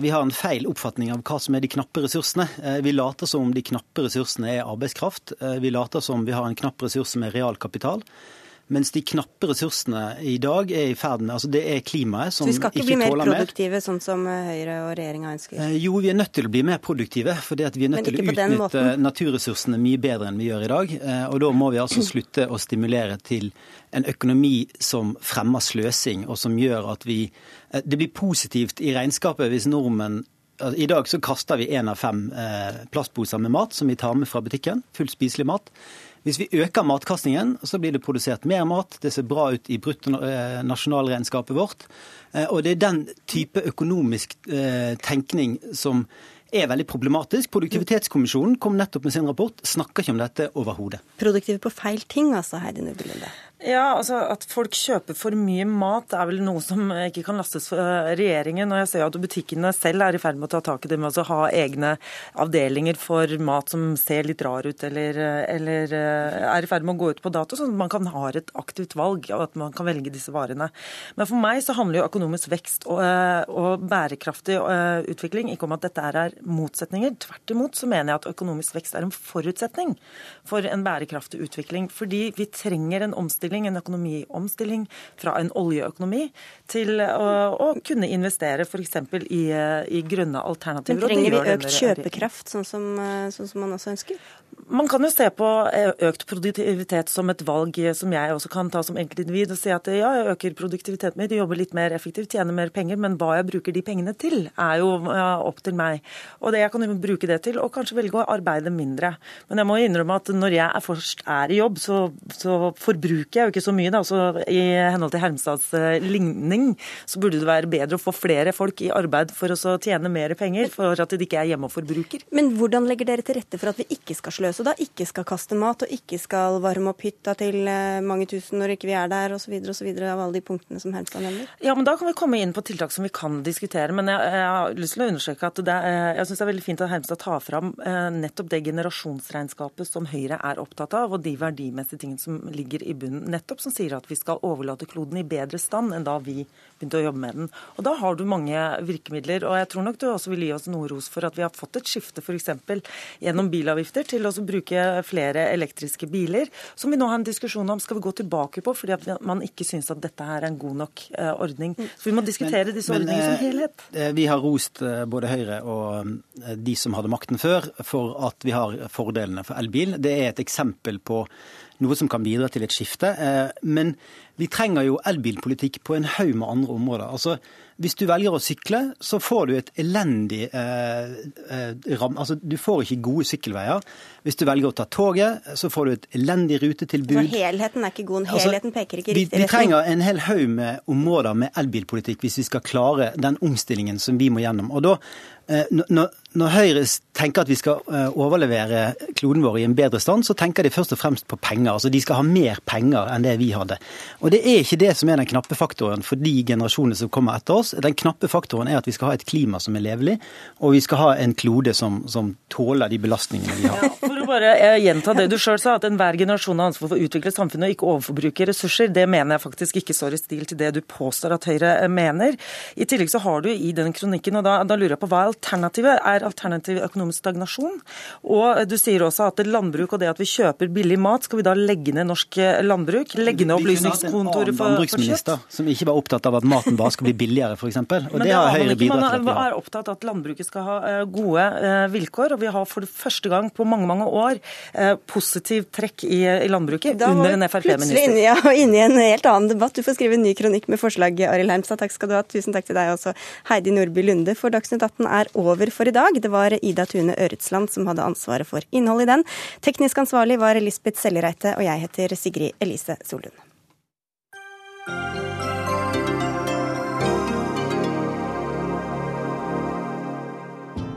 vi har en feil oppfatning av hva som er de knappe ressursene. Vi later som om de knappe ressursene er arbeidskraft. Vi later som om vi har en knapp ressurs som er realkapital. Mens de knappe ressursene i dag er i ferd med altså Det er klimaet som ikke tåler mer. Så vi skal ikke bli mer produktive, sånn som eh, Høyre og regjeringa ønsker? Eh, jo, vi er nødt til å bli mer produktive. For vi er nødt til å utnytte naturressursene mye bedre enn vi gjør i dag. Eh, og da må vi altså slutte å stimulere til en økonomi som fremmer sløsing, og som gjør at vi Det blir positivt i regnskapet hvis nordmenn altså, i dag så kaster vi én av fem plastposer med mat som vi tar med fra butikken. Fullt spiselig mat. Hvis vi øker matkastingen, så blir det produsert mer mat. Det ser bra ut i bruttonasjonalregnskapet vårt. Eh, og det er den type økonomisk eh, tenkning som er veldig problematisk. Produktivitetskommisjonen kom nettopp med sin rapport, snakker ikke om dette overhodet. Produktive på feil ting, altså, Heidi Nordby Lunde? Ja, altså At folk kjøper for mye mat er vel noe som ikke kan lastes for eh, regjeringen. og Jeg ser at butikkene selv er i ferd med å ta tak i det med å ha egne avdelinger for mat som ser litt rar ut eller, eller, eh, er i ferd med å gå ut på dato, sånn at man kan ha et aktivt valg og at man kan velge disse varene. Men for meg så handler jo økonomisk vekst og, eh, og bærekraftig utvikling ikke om at dette er motsetninger. Tvert imot så mener jeg at økonomisk vekst er en forutsetning for en bærekraftig utvikling. Fordi vi trenger en omstilling omstilling, en økonomiomstilling fra en oljeøkonomi til å, å kunne investere f.eks. I, i grønne alternativer. Men trenger vi økt kjøpekraft, sånn som, sånn som man også ønsker? Man kan jo se på eh, økt produktivitet som et valg som jeg også kan ta som enkeltindivid. Og si at ja, jeg øker produktiviteten min, jobber litt mer effektivt, tjener mer penger. Men hva jeg bruker de pengene til, er jo opp til meg. Og det jeg kan jo bruke det til, og kanskje velge å arbeide mindre. Men jeg må innrømme at når jeg først er i jobb, så, så forbruker jeg jo ikke så mye. Da. Så I henhold til Hermstads ligning så burde det være bedre å få flere folk i arbeid for å tjene mer penger, for at de ikke er hjemme og forbruker. Men hvordan legger dere til rette for at vi ikke skal sløse? Og da ikke skal kaste mat og ikke skal varme opp hytta til eh, mange tusen når ikke vi er der, osv. osv. av alle de punktene som Hermstad nevner? Ja, men Da kan vi komme inn på tiltak som vi kan diskutere. Men jeg, jeg har lyst til å understreke at det, jeg syns det er veldig fint at Hermstad tar fram eh, nettopp det generasjonsregnskapet som Høyre er opptatt av, og de verdimessige tingene som ligger i bunnen. Nettopp som sier at vi skal overlate kloden i bedre stand enn da vi begynte å jobbe med den. Og Da har du mange virkemidler. og Jeg tror nok du også vil gi oss noe ros for at vi har fått et skifte f.eks. gjennom bilavgifter til å bruke flere elektriske biler, som vi nå har en diskusjon om skal vi gå tilbake på, fordi at man ikke syns at dette her er en god nok uh, ordning. Så vi må diskutere disse men, ordningene som eh, helhet. Eh, vi har rost både Høyre og de som hadde makten før, for at vi har fordelene for elbil. Det er et eksempel på noe som kan bidra til et skifte. Men vi trenger jo elbilpolitikk på en haug med andre områder. Altså, hvis du velger å sykle, så får du et elendig eh, eh, ram... Altså, du får ikke gode sykkelveier. Hvis du velger å ta toget, så får du et elendig rutetilbud. Så helheten er ikke god. Altså, helheten altså, peker ikke riktig retning. Vi trenger en hel haug med områder med elbilpolitikk hvis vi skal klare den omstillingen som vi må gjennom. Og da Eh, når, når, Høyre tenker at vi skal eh, overlevere kloden vår i en bedre stand, så tenker de først og fremst på penger. Altså De skal ha mer penger enn det vi hadde. Og det er ikke det som er den knappe faktoren for de generasjonene som kommer etter oss. Den knappe faktoren er at vi skal ha et klima som er levelig, og vi skal ha en klode som, som tåler de belastningene vi har. Ja, for å bare eh, gjenta det du sjøl sa, at enhver generasjon har ansvar for å utvikle samfunnet og ikke overforbruke ressurser, det mener jeg faktisk ikke står i stil til det du påstår at Høyre mener. I tillegg så har du i den kronikken, og da, da lurer jeg på hva er alternativet er alternativ økonomisk stagnasjon. Og du sier også at landbruk og det at vi kjøper billig mat, skal vi da legge ned norsk landbruk? Legge ned opplysningskontoret for, for kjøtt? Som ikke var opptatt av at maten bare skal bli billigere, f.eks. Og Men det, det har Høyre bidratt til. Man er opptatt av at landbruket skal ha eh, gode eh, vilkår, og vi har for første gang på mange mange år eh, positiv trekk i, i landbruket da under en Frp-minister. Ja, og inne i en helt annen debatt. Du får skrive en ny kronikk med forslag, Arild Heimstad. Takk skal du ha. Tusen takk til deg også, Heidi Nordby Lunde. For Dagsnytt 18 er over for i dag. Det var Ida Tune Øretsland som hadde ansvaret for innholdet i den. Teknisk ansvarlig var Lisbeth Sellereite, og jeg heter Sigrid Elise Solund.